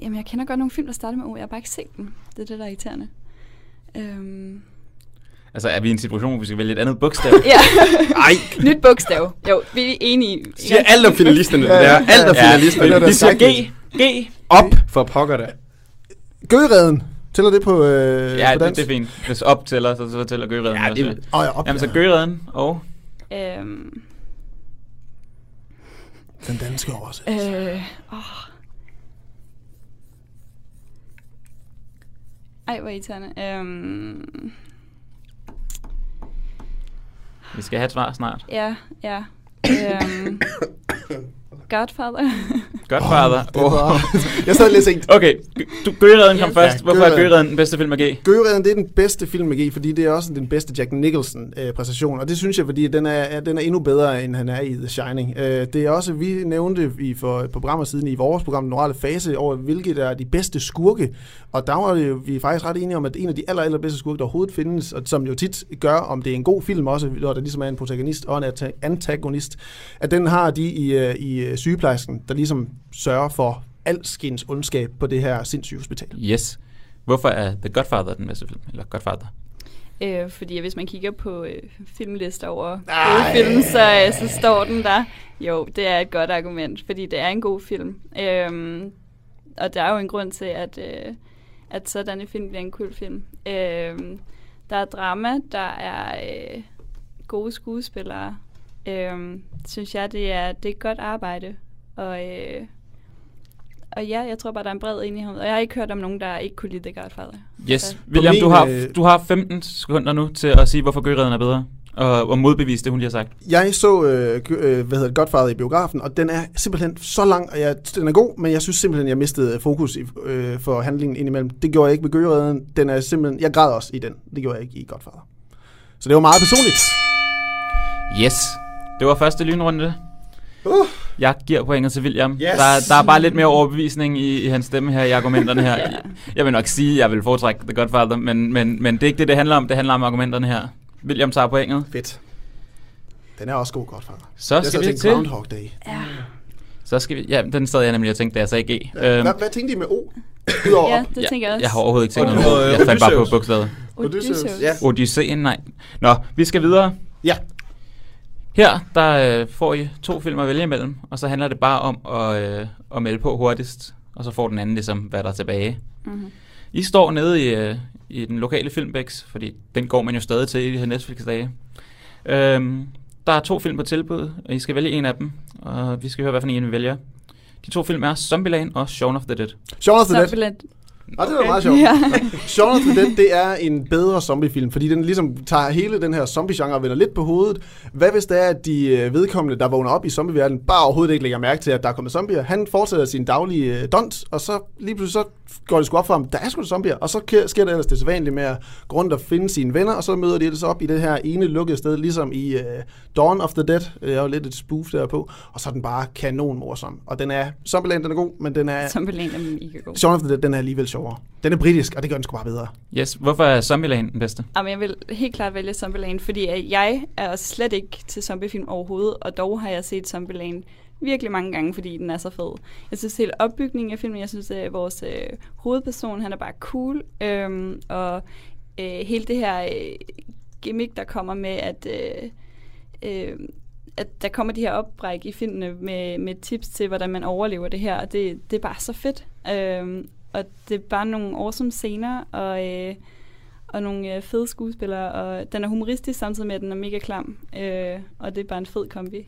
jamen jeg kender godt nogle film, der starter med O. Jeg har bare ikke set dem. Det er det, der er irriterende. Øhm. Altså, er vi i en situation, hvor vi skal vælge et andet bogstav? Ja, Ej, nyt bogstav. Jo, vi er enige. siger alt om finalisterne. Ja, Det er ja, alt om ja. finalisterne. Ja, det er vi siger. G. G. Op for pokker da. Gøgereden. Tæller det på, øh, Ja, på det, dansk? det er fint. Hvis op tæller, så, så tæller Gøgereden Ja, det- også. Åh, ja, op, Jamen, så ja. Gøgereden og... Øhm. Den danske også. Øh. Åh. Ej, hvor irriterende. Øhm. Vi skal have et svar snart. Ja, ja. Øhm. Godfather. Godfather. Det var, jeg sad lidt tænkt, Okay, du, Gøgereden kom Yes. først. Ja, Hvorfor er. Gøgereden den bedste film af G? Gøgereden, det er den bedste film med G, fordi det er også den bedste Jack Nicholson-præstation, og det synes jeg, fordi den er, er- den er endnu bedre, end han er i The Shining. Øh, det er også, vi nævnte i for et par programmer siden i vores program, Den Orale Fase, over hvilke der er de bedste skurke, og der var det jo, vi er faktisk ret enige om, at en af de aller, aller bedste skurke, der overhovedet findes, og som jo tit gør, om det er en god film også, når der ligesom er en protagonist og en anta- antagonist, at den har de i, øh, i øh, sygeplejersken, der ligesom sørger for alskens ondskab på det her sindssyge hospital. Yes. Hvorfor er The Godfather den bedste film? Eller Godfather? Øh, fordi hvis man kigger på øh, filmlister over Ej. gode film, så, øh, så står den der. Jo, det er et godt argument, fordi det er en god film. Øhm, og der er jo en grund til, at, øh, at sådan en film bliver en kul film. Øhm, der er drama, der er øh, gode skuespillere. Øhm, synes jeg, det er, det er et godt arbejde. Og, øh, og ja, jeg tror bare, der er en bred enighed. Og jeg har ikke hørt om nogen, der ikke kunne lide The Godfather. Yes. Så- William, min, du har, øh, du har 15 sekunder nu til at sige, hvorfor Gøgereden er bedre. Og, og modbevise det, hun lige har sagt. Jeg så, øh, øh, hvad hedder det, Godfather i biografen, og den er simpelthen så lang, og jeg, den er god, men jeg synes simpelthen, jeg mistede fokus i, øh, for handlingen indimellem. Det gjorde jeg ikke med Gøgereden. Den er simpelthen, jeg græd også i den. Det gjorde jeg ikke i Godfather. Så det var meget personligt. Yes. Det var første lynrunde. Uh. Jeg giver pointet til William. Yes. Der, der er bare lidt mere overbevisning i, i hans stemme her i argumenterne her. Ja. Jeg vil nok sige, at jeg vil foretrække The Godfather, men, men, men det er ikke det, det handler om. Det handler om argumenterne her. William tager pointet. Fedt. Den er også god, Godfather. Så Jeg skal vi til... Groundhog Day. Ja. Så skal vi... Ja, den sad jeg nemlig og tænkte, da jeg sagde G. Ja. Øhm, Hvad, hvad tænkte I med O? Udover Ja, det tænker jeg også. Jeg har overhovedet ikke tænkt Og- noget. og, Jeg fandt bare på bogstavet. Odysseus. Odysseus. Ja. Odysseen, nej. Nå, vi skal videre. Ja, Her, der øh, får I to film at vælge imellem, og så handler det bare om at, øh, at melde på hurtigst, og så får den anden ligesom, hvad der er tilbage. Mm-hmm. I står nede i, øh, i den lokale Filmbex, fordi den går man jo stadig til i de her Netflix-dage. Øhm, der er to film på tilbud, og I skal vælge en af dem, og vi skal høre, hvad for en vi vælger. De to film er Zombieland og Shaun of the Dead. Shaun of the Dead. Zombieland. Og det var meget sjovt. Ja. Shaun of the Dead, det er en bedre zombiefilm, fordi den ligesom tager hele den her zombie-genre og vender lidt på hovedet. Hvad hvis det er, at de øh, vedkommende, der vågner op i zombieverdenen, bare overhovedet ikke lægger mærke til, at der er kommet zombier? Han fortsætter sin daglige øh, dont, og så lige pludselig så går det sgu op for ham, der er sgu zombier, og så ke- sker der ellers det sædvanlige med at gå rundt og finde sine venner, og så møder de ellers op i det her ene lukkede sted, ligesom i uh, Dawn of the Dead, det er jo lidt et spoof derpå, og så er den bare kanon morsom. Og den er, Zombieland den er god, men den er, Zombieland er mega god. Shaun of the Dead, den er alligevel sjovere. Den er britisk, og det gør den sgu bare bedre. Yes, hvorfor er Zombieland den bedste? Jamen, jeg vil helt klart vælge Zombieland, fordi at jeg er slet ikke til zombiefilm overhovedet, og dog har jeg set Zombieland virkelig mange gange, fordi den er så fed. Jeg synes hele opbygningen af filmen, jeg synes, at vores øh, hovedperson, han er bare cool, øhm, og øh, hele det her øh, gimmick, der kommer med, at, øh, øh, at der kommer de her opbræk i filmene med, med tips til, hvordan man overlever det her, og det, det er bare så fedt. Øhm, og det er bare nogle awesome scener, og... Øh, og nogle øh, fede skuespillere, og den er humoristisk samtidig med, at den er mega klam, øh, og det er bare en fed kombi.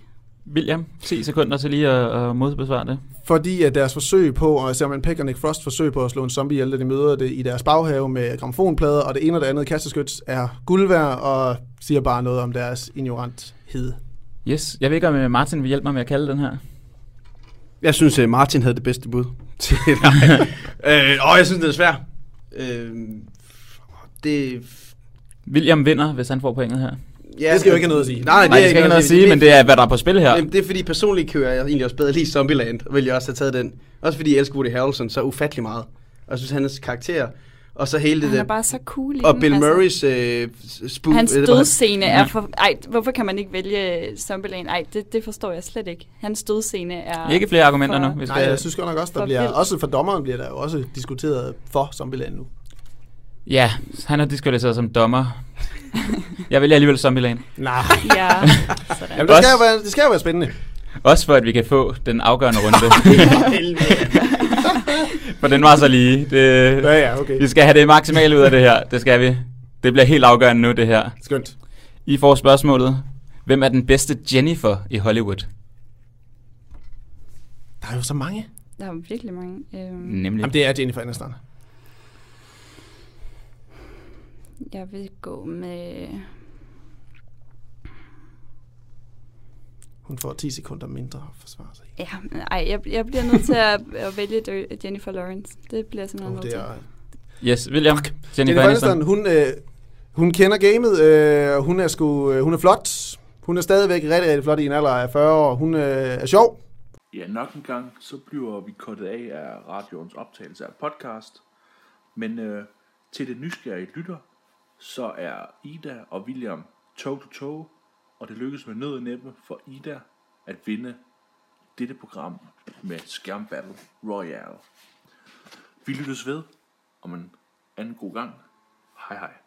William, 10 sekunder til lige at, at modbesvare det. Fordi at deres forsøg på, og Simon Peck og Nick Frost forsøg på at slå en zombie ihjel, da de møder det i deres baghave med gramofonplader, og det ene og det andet kasteskyts er guld værd, og siger bare noget om deres ignoranthed. Yes, jeg ved ikke, om øh, Martin vil hjælpe mig med at kalde den her. Jeg synes, at Martin havde det bedste bud til dig. øh, åh, jeg synes, det er svært. Øh, det... William vinder, hvis han får pointet her. Ja, Det skal jo ikke have noget at sige. Nej, Nej, det skal ikke noget at sige, men det er, hvad der er på spil her. Jamen, det er fordi personligt kan jeg egentlig også bedre lide Zombieland, og vil jeg også have taget den. Også fordi jeg elsker Woody Harrelson så ufattelig meget. Og jeg synes, hans karakter, og så hele det Han er der... bare så cool i Og den, Bill altså. Murrays øh, spoof... Hans øh, dødsscene er for... Ej, hvorfor kan man ikke vælge Zombieland? Ej, det, det forstår jeg slet ikke. Hans dødsscene er... Ikke flere argumenter for- nu. Vi Nej, jeg synes godt nok også, der bliver, vildt. også for dommeren bliver der jo også diskuteret for Zombieland nu. Ja, han er diskvalificeret som dommer. Jeg vælger alligevel Zombieland. Nej. Ja, sådan. Jamen, det skal, jo være, det skal jo være spændende. Også for, at vi kan få den afgørende runde. for den var så lige. Det, Ja, ja, okay. vi skal have det maksimale ud af det her. Det skal vi. Det bliver helt afgørende nu, det her. Skønt. I får spørgsmålet. Hvem er den bedste Jennifer i Hollywood? Der er jo så mange. Der er virkelig mange. Øhm, Nemlig. Jamen, det er Jennifer Aniston. jeg vil gå med... Hun får 10 sekunder mindre at forsvare sig i. Ja, ej, jeg, jeg bliver nødt til at, at vælge Jennifer Lawrence. Det bliver jeg simpelthen Oh, nødt det til. er, Yes, William. Jennifer, Jennifer Aniston. Hun, øh, hun kender gamet. Øh, hun, er sgu, øh, hun er flot. Hun er stadigvæk rigtig, rigtig flot i en alder af 40 år. Hun øh, er sjov. Ja, nok en gang, så bliver vi kortet af af radioens optagelse af podcast. Men øh, til det nysgerrige lytter, så er Ida og William toe to toe, og det lykkes med nød og næppe for Ida at vinde dette program med Skærmbattle Royale. Vi lyttes ved om en anden god gang. Hej hej.